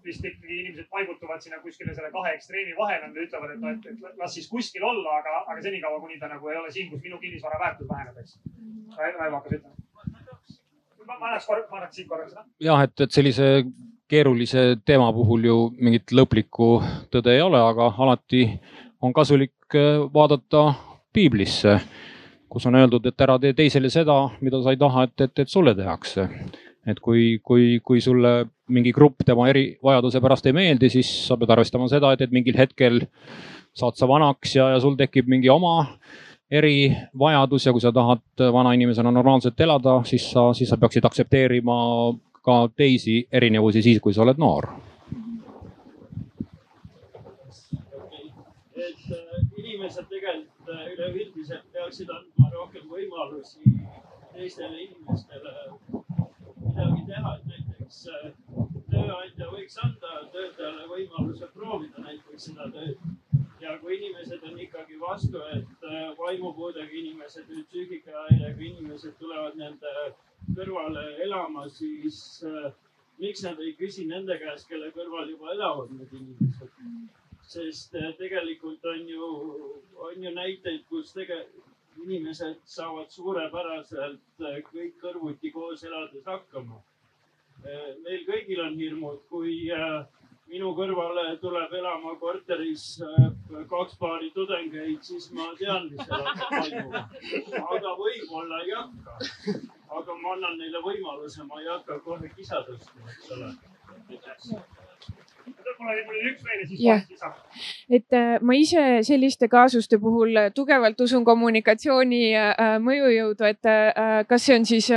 vist ikkagi inimesed paigutuvad sinna kuskile selle kahe ekstreemi vahele, nad ütlevad, et noh, et, et las siis kuskil olla, aga, aga senikaua, kuni ta nagu ei ole siin, kus minu kinnisvara väärtus väheneb, eks. Raivo hakkas ütlema. ma annaks korra, ma annaks siit korraks seda. jah, et, et sellise keerulise teema puhul ju mingit lõplikku tõde ei ole, aga alati on kasulik äh, vaadata piiblisse, kus on öeldud, et ära tee teisele seda, mida sa ei taha, et, et, et sulle tehakse et kui, kui, kui sulle mingi grupp tema erivajaduse pärast ei meeldi, siis sa pead arvestama seda, et, et mingil hetkel saad sa vanaks ja, ja sul tekib mingi oma erivajadus ja kui sa tahad vanainimesena normaalselt elada, siis sa, siis sa peaksid aktsepteerima ka teisi erinevusi siis, kui sa oled noor. et äh, inimesed tegelikult äh, üleüldiselt peaksid andma rohkem võimalusi teistele inimestele midagi teha, et näiteks tööandja võiks anda töötajale võimaluse proovida näiteks seda tööd. ja kui inimesed on ikkagi vastu, et vaimupuudega inimesed või psüühikahäirega inimesed tulevad nende kõrvale elama, siis miks nad ei küsi nende käest, kelle kõrval juba elavad need inimesed? sest tegelikult on ju, on ju näiteid, kus tegelikult inimesed saavad suurepäraselt äh, kõik kõrvuti koos elades hakkama. Meil kõigil on hirmud, kui minu kõrvale tuleb elama korteris kaks paari tudengeid, siis ma tean, mis seal toimuma. aga võib-olla ei hakka. aga ma annan neile võimaluse, ma ei hakka kohe kisa tõstma, eks ole jah, et äh, ma ise selliste kaasuste puhul tugevalt usun kommunikatsiooni äh, mõjujõudu, et äh, kas see on siis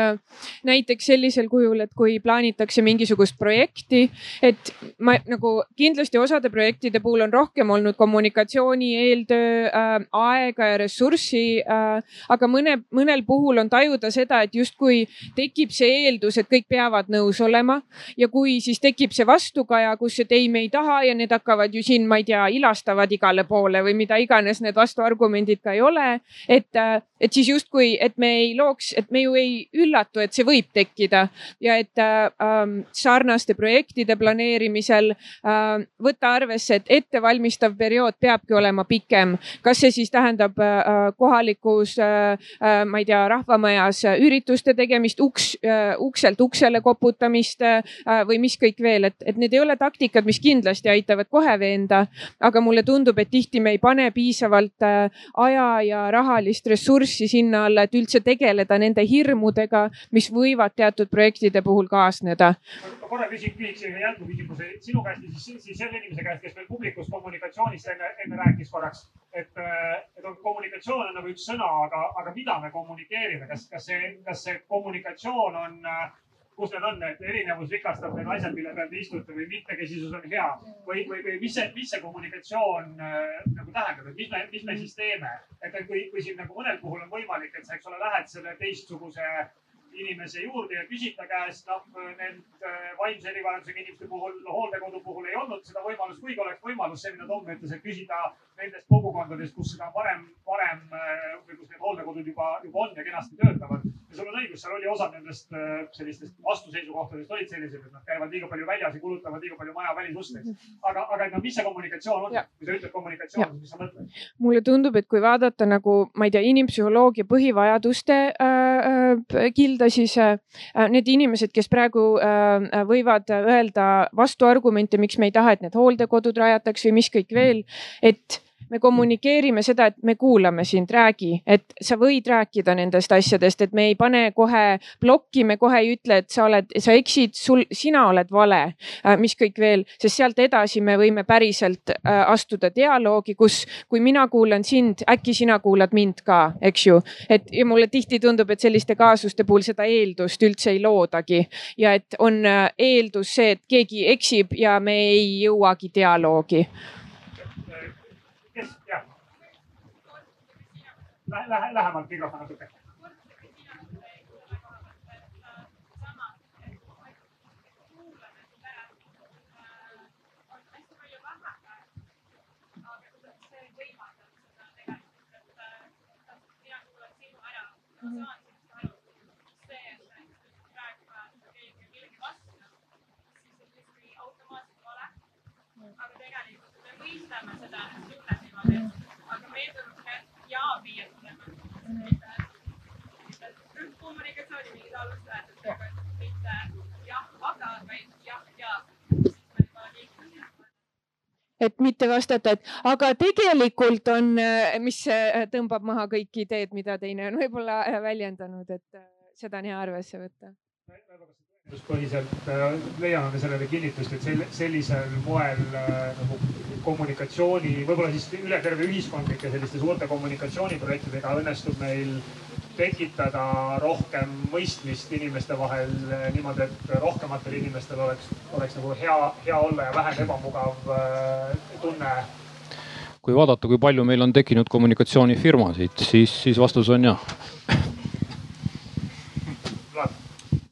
näiteks sellisel kujul, et kui plaanitakse mingisugust projekti, et ma nagu kindlasti osade projektide puhul on rohkem olnud kommunikatsiooni eeltöö aega ja ressurssi. aga mõne, mõnel puhul on tajuda seda, et justkui tekib see eeldus, et kõik peavad nõus olema ja kui siis tekib see vastukaja, kus, et ei, me ei taha ja need hakkavad ju siin, ma ei tea, ilastavad igale poole või mida iganes need vastuargumendid ka ei ole. et, äh, et siis justkui, et me ei looks, et me ju ei üllatu, et see võib tekkida ja et äh, ähm, sarnaste projektide planeerimisel äh, võtta arvesse, et ettevalmistav periood peabki olema pikem. kas see siis tähendab äh, äh kohalikus äh,, ma ei tea, rahvamajas ürituste tegemist, uks äh,, ukselt uksele koputamist äh, või mis kõik veel, et, et need ei ole taktikad, mis kindlasti aitavad kohe veenda. aga mulle tundub, et tihti me ei pane piisavalt äh, aja ja rahalist ressurssi sinna alla, et üldse tegeleda nende hirmudega, mis võivad teatud projektide puhul kaasneda. ma korra küsin, küsiks jätkuküsimuse sinu käest ja siis, siis selle inimese käest, kes meil publikus kommunikatsioonist enne, enne rääkis korraks. et, äh, et on kommunikatsioon on nagu üks sõna, aga, aga mida me kommunikeerime, kas, kas see, kas see kommunikatsioon on äh, kus need on, et erinevus rikastab need asjad, mille peal te istute või mitmekesisus on hea või, või, või mis see, mis see kommunikatsioon äh, nagu tähendab, et mis me, mis me siis teeme, et kui, kui siin nagu mõnel puhul on võimalik, et sa, eks ole, lähed selle teistsuguse inimese juurde ja küsid ta käest, noh, need äh, vaimse erivajadusega inimeste puhul, hooldekodu puhul ei olnud seda võimalust, kuigi oleks võimalus see, mida Tom ütles, et küsida nendest kogukondadest, kus seda varem, varem äh, või kus need hooldekodud juba, juba on ja kenasti töötavad. Ja sul on õigus, seal oli osa nendest äh, sellistest vastuseisukohtadest olid sellised, et nad käivad liiga palju väljas ja kulutavad liiga palju maja välisusteks. aga, aga no mis see kommunikatsioon on, kui sa ütled kommunikatsioon, mis sa mõtled? mulle tundub, et kui vaadata nagu, ma ei tea, inimpsühholoogia põhivajaduste äh, äh, kilda, siis äh, äh, need inimesed, kes praegu äh, võivad öelda vastuargumente, miks me ei taha, et need hooldekodud rajataks või mis kõik veel, et me kommunikeerime seda, et me kuulame sind, räägi, et sa võid rääkida nendest asjadest, et me ei pane kohe plokki, me kohe ei ütle, et sa oled, sa eksid, sul, sina oled vale, äh, mis kõik veel, sest sealt edasi me võime päriselt äh, astuda dialoogi, kus, kui mina kuulan sind, äkki sina kuulad mind ka, eks ju. et ja mulle tihti tundub, et selliste kaasuste puhul seda eeldust üldse ei loodagi ja et on äh, eeldus see, et keegi eksib ja me ei jõuagi dialoogi kes, jah. Lähe, lähe, lähemalt mikrofon natuke. Mm-hmm. aga tegelikult me mõistame seda tunnet niimoodi, aga meie tuleks ka ja-piir tulema. mitte rühmkommunikatsiooni mingid alustajad, mitte jah, aga, vaid jah, ja et mitte vastata, et aga tegelikult on, mis tõmbab maha kõik ideed, mida teine on võib-olla väljendanud, et seda on hea arvesse võtta. Põhiselt äh, leiame me sellele kinnitust, et sel, sellisel moel äh, nagu kommunikatsiooni, võib-olla siis üle terve ühiskondlike selliste suurte kommunikatsiooniprojektidega õnnestub meil tekitada rohkem mõistmist inimeste vahel äh, niimoodi, et rohkematel inimestel oleks, oleks nagu hea, hea olla ja vähem ebamugav tunne. kui vaadata, kui palju meil on tekkinud kommunikatsioonifirmasid, siis, siis vastus on jah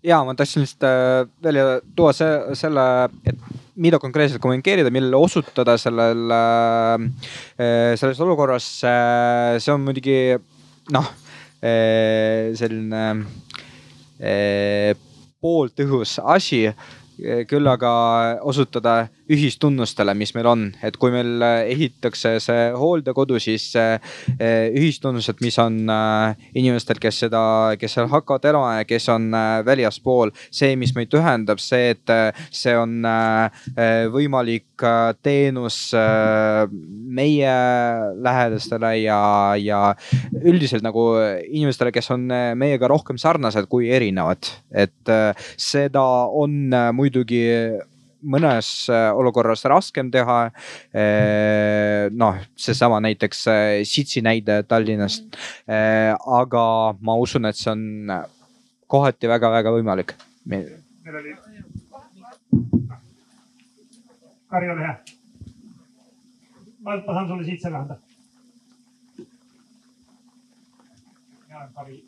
ja ma tahtsin lihtsalt äh, välja tuua see, selle, et mida konkreetselt kommunikeerida, millele osutada sellel, äh, äh, selles olukorras. see on muidugi noh, selline pooltõhus asi küll aga osutada ühistunnustele, mis meil on, et kui meil ehitatakse see hooldekodu, siis ühistunnused, mis on inimestel, kes seda, kes seal hakkavad elama ja kes on väljaspool, see, mis meid ühendab, see, et see on võimalik teenus meie lähedastele ja, ja üldiselt nagu inimestele, kes on meiega rohkem sarnased kui erinevad, et seda on muidugi mõnes äh, olukorras raskem teha. Äh, noh, seesama näiteks äh, Sitsi näide Tallinnast. aga ma usun, et see on kohati väga-väga võimalik. meil oli. Kari, ole hea. ma, saan sulle siit selle anda. mina olen Kari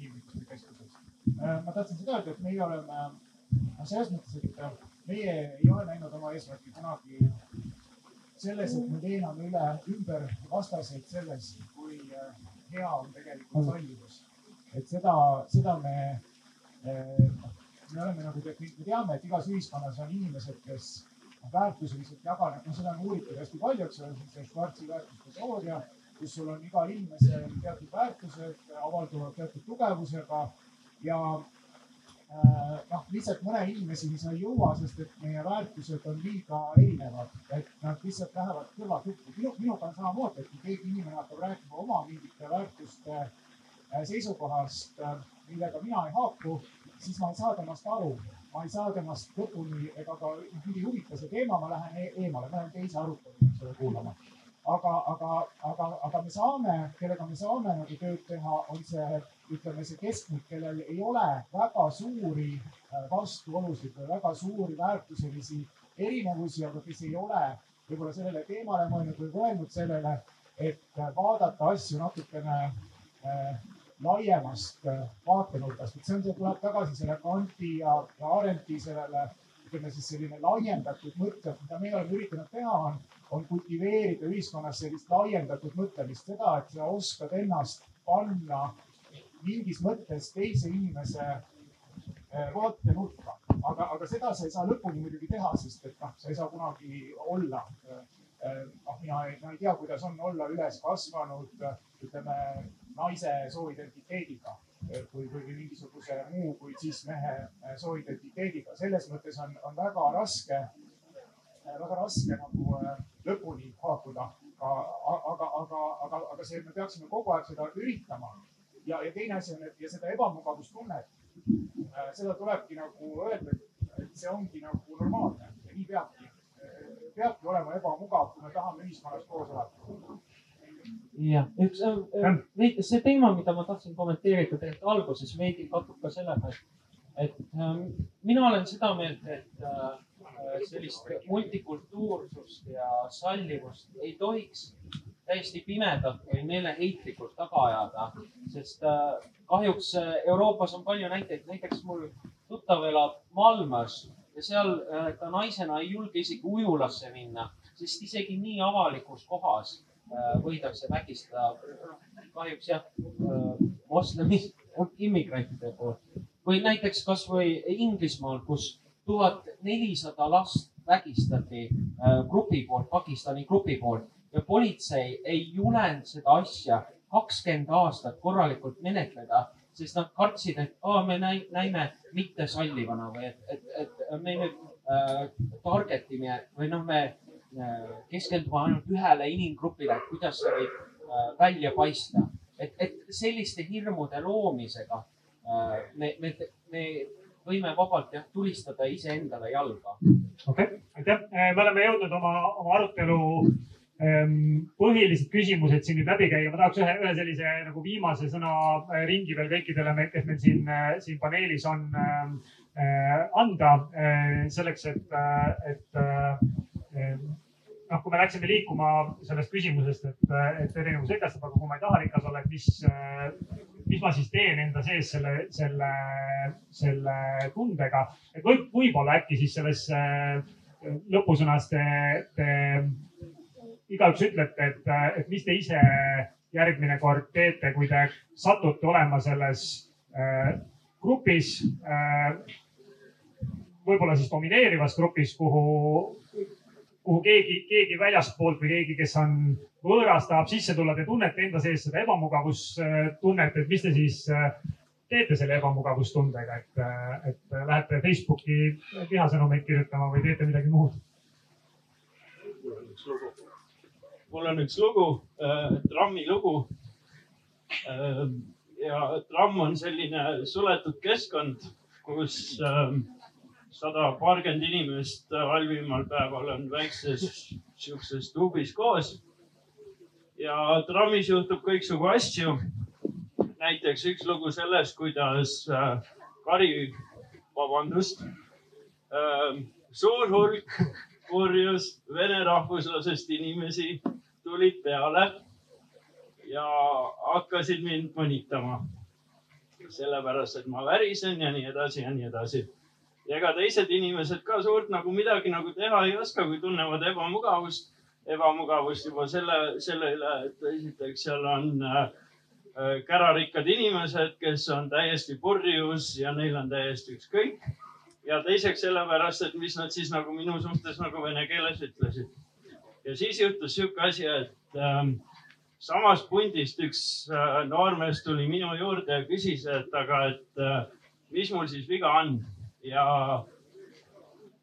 Inimõiguste Keskusest. ma tahtsin seda öelda, et meie oleme selles mõttes, et meie ei ole näinud oma eesmärki kunagi selles, et me veename üle ümber vastaseid selles, kui äh, hea on tegelikult sallivus. et seda, seda me, äh, me oleme nagu, me teame, et igas ühiskonnas on inimesed, kes väärtuseliselt jaganevad, no seda on uuritud hästi palju, eks ole, see Schwarzi väärtuste teooria, kus sul on igal inimesel teatud väärtused, avalduvad teatud tugevusega ja noh, lihtsalt mõne inimeseni sa ei jõua, sest et meie väärtused on liiga erinevad, et nad lihtsalt lähevad kõrvatukku. minu, minuga on samamoodi, et kui keegi inimene hakkab rääkima oma mingite väärtuste äh, seisukohast, äh, millega mina ei haaku, siis ma ei saa temast aru, ma ei saa temast lõpuni ega ka mind ei huvita see teema, ma lähen e eemale, ma lähen teise arutelu kuulama aga, aga, aga, aga me saame, kellega me saame nagu tööd teha, on see, ütleme see keskmik, kellel ei ole väga suuri äh, vastuolusid või väga suuri väärtuselisi erinevusi, aga kes ei ole võib-olla sellele teemale mõelnud või mõelnud sellele, et vaadata asju natukene äh, laiemast äh, vaatenurgast, et see on, see tuleb tagasi selle Kanti ja, ja Arendti sellele ütleme siis selline laiendatud mõte, mida meie oleme üritanud teha, on, on kultiveerida ühiskonnas sellist laiendatud mõtlemist, seda, et sa oskad ennast panna mingis mõttes teise inimese eh, vaatenurka, aga, aga seda sa ei saa lõpuni muidugi teha, sest et noh, sa ei saa kunagi olla. Eh, eh, noh, mina ei, ma ei tea, kuidas on olla üles kasvanud, ütleme naise sooidentiteediga või, või mingisuguse muu kui siis mehe sooidentiteediga. selles mõttes on, on väga raske, väga raske nagu äh, lõpuni haakuda. aga, aga, aga, aga, aga see, me peaksime kogu aeg seda üritama. ja, ja teine asi on, et ja seda ebamugavustunnet, seda tulebki nagu öelda, et see ongi nagu normaalne ja nii peabki, peabki olema ebamugav, kui me tahame ühiskonnas koos elada jah, üks äh, äh, see teema, mida ma tahtsin kommenteerida tegelikult alguses veidi kattub ka sellega, et, et äh, mina olen seda meelt, et äh, sellist multikultuursust ja sallivust ei tohiks täiesti pimedalt või meeleheitlikult taga ajada, sest äh, kahjuks äh, Euroopas on palju näiteid, näiteks mul tuttav elab Malmös ja seal äh, ta naisena ei julge isegi ujulasse minna, sest isegi nii avalikus kohas võidakse vägistada. Kahjuks jah, moslemi immigrantide poolt. Või näiteks kasvõi Inglismaal, kus tuhat nelisada last vägistati äh, grupi poolt, Pakistani grupi poolt ja politsei ei julenud seda asja kakskümmend aastat korralikult menetleda, sest nad kartsid, et aa, me näime mittesallivana või et, et, et me nüüd äh, target ime või noh, me keskenduma ainult ühele inimgrupile, et kuidas see võib äh, välja paista. et, et selliste hirmude loomisega äh, me, me, me võime vabalt jah, tulistada iseendale jalga. okei okay., aitäh. Äh, me oleme jõudnud oma, oma arutelu ähm, põhilised küsimused siin nüüd läbi käia. ma tahaks ühe, ühe sellise nagu viimase sõna ringi veel kõikidele, kes meil siin, siin paneelis on ähm, anda selleks, et, et noh, kui me läksime liikuma sellest küsimusest, et, et erinevus edastab, aga kui ma ei taha rikas olla, et mis, mis ma siis teen enda sees selle, selle, selle tundega. et võib, võib-olla äkki siis selles lõpusõnas te, te igaüks ütlete, et, et mis te ise järgmine kord teete, kui te satute olema selles äh, grupis äh, võib-olla siis domineerivas grupis, kuhu, kuhu keegi, keegi väljastpoolt või keegi, kes on võõras, tahab sisse tulla, te tunnete enda sees seda ebamugavustunnet, et mis te siis teete selle ebamugavustundega, et, et lähete Facebooki vihasõnumeid kirjutama või teete midagi muud? mul on üks lugu äh,, trammi lugu äh,. ja tramm on selline suletud keskkond, kus äh, sada paarkümmend inimest halvimal päeval on väikses sihukeses tuubis koos. Ja trammis juhtub kõiksugu asju näiteks üks lugu sellest, kuidas äh, kari, vabandust, äh, suur hulk purjus vene rahvuslasest inimesi tulid peale ja hakkasid mind mõnitama. sellepärast, et ma värisen ja nii edasi ja nii edasi. ja ega teised inimesed ka suurt nagu midagi nagu teha ei oska, kui tunnevad ebamugavust, ebamugavust juba selle, selle üle, et esiteks seal on äh, kärarikkad inimesed, kes on täiesti purjus ja neil on täiesti ükskõik. ja teiseks sellepärast, et mis nad siis nagu minu suhtes nagu vene keeles ütlesid. ja siis juhtus sihuke asi, et ähm, samast pundist üks äh, noormees tuli minu juurde ja küsis, et aga, et äh, mis mul siis viga on ja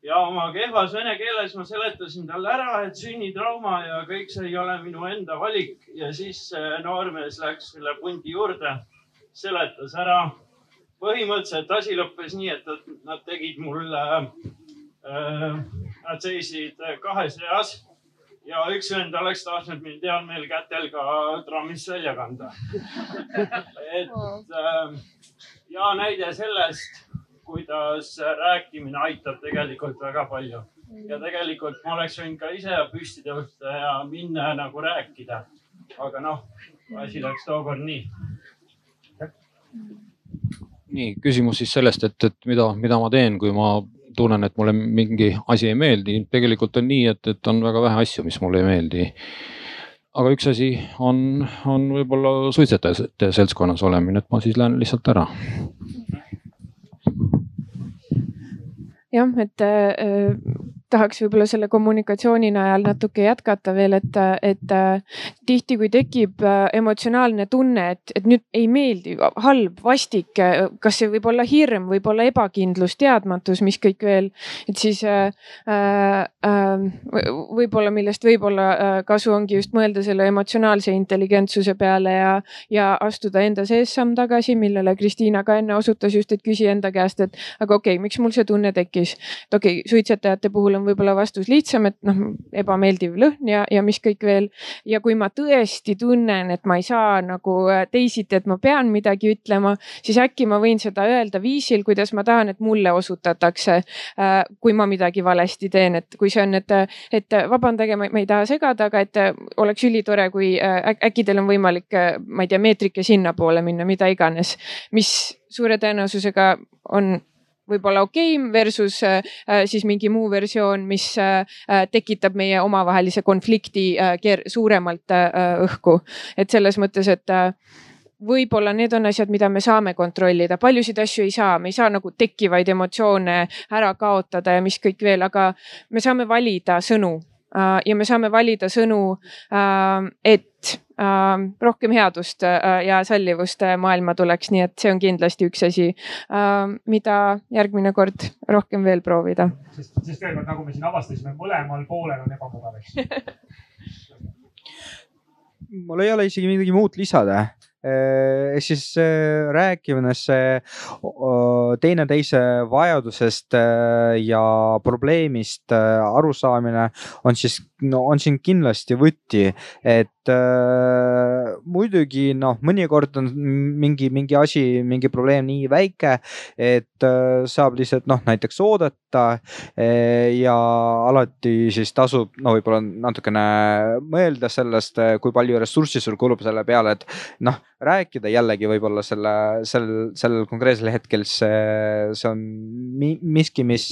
ja oma kehvas vene keeles ma seletasin talle ära, et sünnitrauma ja kõik see ei ole minu enda valik ja siis noormees läks selle pundi juurde, seletas ära. põhimõtteliselt asi lõppes nii, et nad tegid mulle äh,, nad seisid kahes reas ja üks vend oleks tahtnud mind heal meel kätel ka trammist välja kanda. (laughs) et äh, ja näide sellest kuidas rääkimine aitab tegelikult väga palju. ja tegelikult ma oleks võinud ka ise püsti tõusta ja minna nagu rääkida. aga noh, asi läks tookord nii. nii, küsimus siis sellest, et, et mida, mida ma teen, kui ma tunnen, et mulle mingi asi ei meeldi. tegelikult on nii, et, et on väga vähe asju, mis mulle ei meeldi aga üks asi on, on võib-olla suitsetajate seltskonnas olemine, et ma siis lähen lihtsalt ära jah, et äh, tahaks võib-olla selle kommunikatsiooni najal natuke jätkata veel, et, et äh, tihti, kui tekib äh, emotsionaalne tunne, et, et nüüd ei meeldi, halb, vastik, äh, kas see võib olla hirm, võib-olla ebakindlus, teadmatus, mis kõik veel, et siis äh, äh, võib-olla, millest võib-olla äh, kasu ongi just mõelda selle emotsionaalse intelligentsuse peale ja, ja astuda enda sees samm tagasi, millele Kristiina ka enne osutas just, et küsi enda käest, et aga okei okay,, miks mul see tunne tekkis. et okei okay,, suitsetajate puhul on on võib-olla vastus lihtsam, et noh, ebameeldiv lõhn ja, ja mis kõik veel. ja kui ma tõesti tunnen, et ma ei saa nagu äh, teisiti, et ma pean midagi ütlema, siis äkki ma võin seda öelda viisil, kuidas ma tahan, et mulle osutatakse. Äh, kui ma midagi valesti teen, et kui see on, et, et vabandage, ma ei taha segada, aga et äh, oleks ülitore, kui äkki teil on võimalik, ma ei tea, meetrike sinnapoole minna, mida iganes, mis suure tõenäosusega on võib-olla okei okay versus äh, äh, siis mingi muu versioon, mis äh, tekitab meie omavahelise konflikti suuremalt õhku. et selles mõttes, et võib-olla need on asjad, mida me saame kontrollida, paljusid asju ei saa, me ei saa nagu tekkivaid emotsioone ära kaotada ja mis kõik veel, aga me saame valida sõnu ja me saame valida sõnu äh,, et äh, rohkem headust äh, ja sallivust äh, maailma tuleks, nii et see on kindlasti üks asi äh,, mida järgmine kord rohkem veel proovida. sest, sest veel kord, nagu me siin avastasime, mõlemal poolel on ebamugav, eks. (laughs) Mul ei ole isegi midagi muud lisada siis rääkimine teineteise vajadusest ja probleemist arusaamine on siis, no on siin kindlasti võti, et äh, muidugi noh, mõnikord on mingi, mingi asi, mingi probleem nii väike, et äh, saab lihtsalt noh, näiteks oodata äh, ja alati siis tasub no võib-olla natukene mõelda sellest, kui palju ressurssi sul kulub selle peale, et noh rääkida jällegi võib-olla selle, sel, sellel konkreetsel hetkel see, see on miski, mis,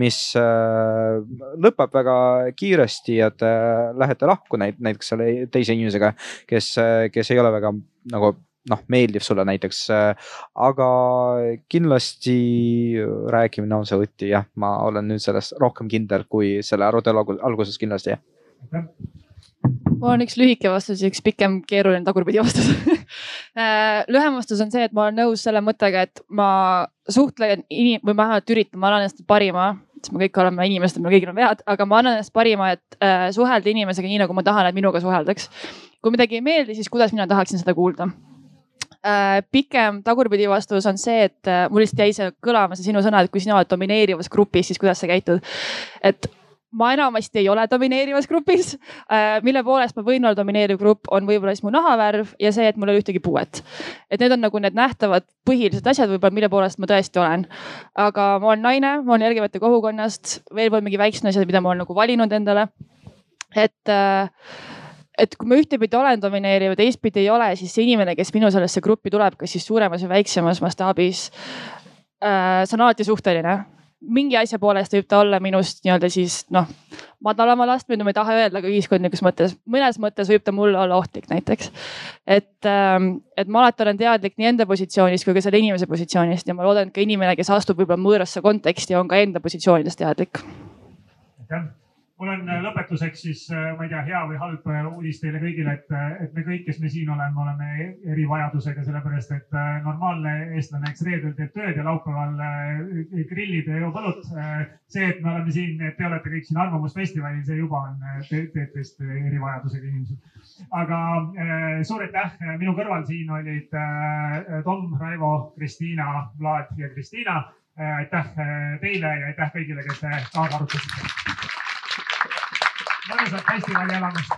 mis äh, lõpeb väga kiiresti ja te lähete lahku näiteks selle teise inimesega, kes, kes ei ole väga nagu noh, meeldib sulle näiteks. aga kindlasti rääkimine on see võti jah, ma olen nüüd selles rohkem kindel kui selle arutelu alguses kindlasti jah. Mul on üks lühike vastus ja üks pikem keeruline tagurpidi vastus (laughs) lühem vastus on see, et ma olen nõus selle mõttega, et ma suhtlen inim- või vähemalt üritan, ma annan endast parima sest me kõik oleme inimesed, meil kõigil on vead, aga ma annan endast parima, et äh, suhelda inimesega nii, nagu ma tahan, et minuga suheldaks. kui midagi ei meeldi, siis kuidas mina tahaksin seda kuulda äh,? pikem tagurpidi vastus on see, et äh, mul lihtsalt jäi see kõlama, see sinu sõna, et kui sina oled domineerivas grupis, siis kuidas sa käitud. et ma enamasti ei ole domineerivas grupis äh,, mille poolest ma võin olla domineeriv grupp, on võib-olla siis mu nahavärv ja see, et mul ei ole ühtegi puuet. et need on nagu need nähtavad põhilised asjad võib-olla, mille poolest ma tõesti olen. aga ma olen naine, ma olen järgivate kogukonnast, veel võib mingi väiksed asjad, mida ma olen nagu valinud endale. et äh, et kui ma ühtepidi olen domineeriv ja teistpidi ei ole, siis see inimene, kes minu sellesse gruppi tuleb, kas siis suuremas või väiksemas mastaabis äh,. see on alati suhteline mingi asja poolest võib ta olla minust nii-öelda siis noh, madalamal astmel, ma ei taha öelda, aga ühiskondlikus mõttes, mõnes mõttes võib ta mulle olla ohtlik näiteks. et, ähm, et ma alati olen teadlik nii enda positsioonist kui ka selle inimese positsioonist ja ma loodan, et ka inimene, kes astub võib-olla võõrasse konteksti, on ka enda positsioonidest teadlik. aitäh mul on äh, lõpetuseks siis, äh, ma ei tea, hea või halb äh, uudis teile kõigile, et, et me kõik, kes me siin oleme, oleme erivajadusega, sellepärast et normaalne eestlane, eks reedel teeb tööd ja laupäeval grillib ja joob õlut. see, et me oleme siin, et te olete kõik siin Arvamusfestivalil, see juba on te, te, teist erivajadusega inimesed. aga suur aitäh, minu kõrval siin olid Tom, Raivo, Kristiina, Vlad ja Kristiina. aitäh teile ja aitäh kõigile, kes te kaasa arutasite mõnusat festivali elamist.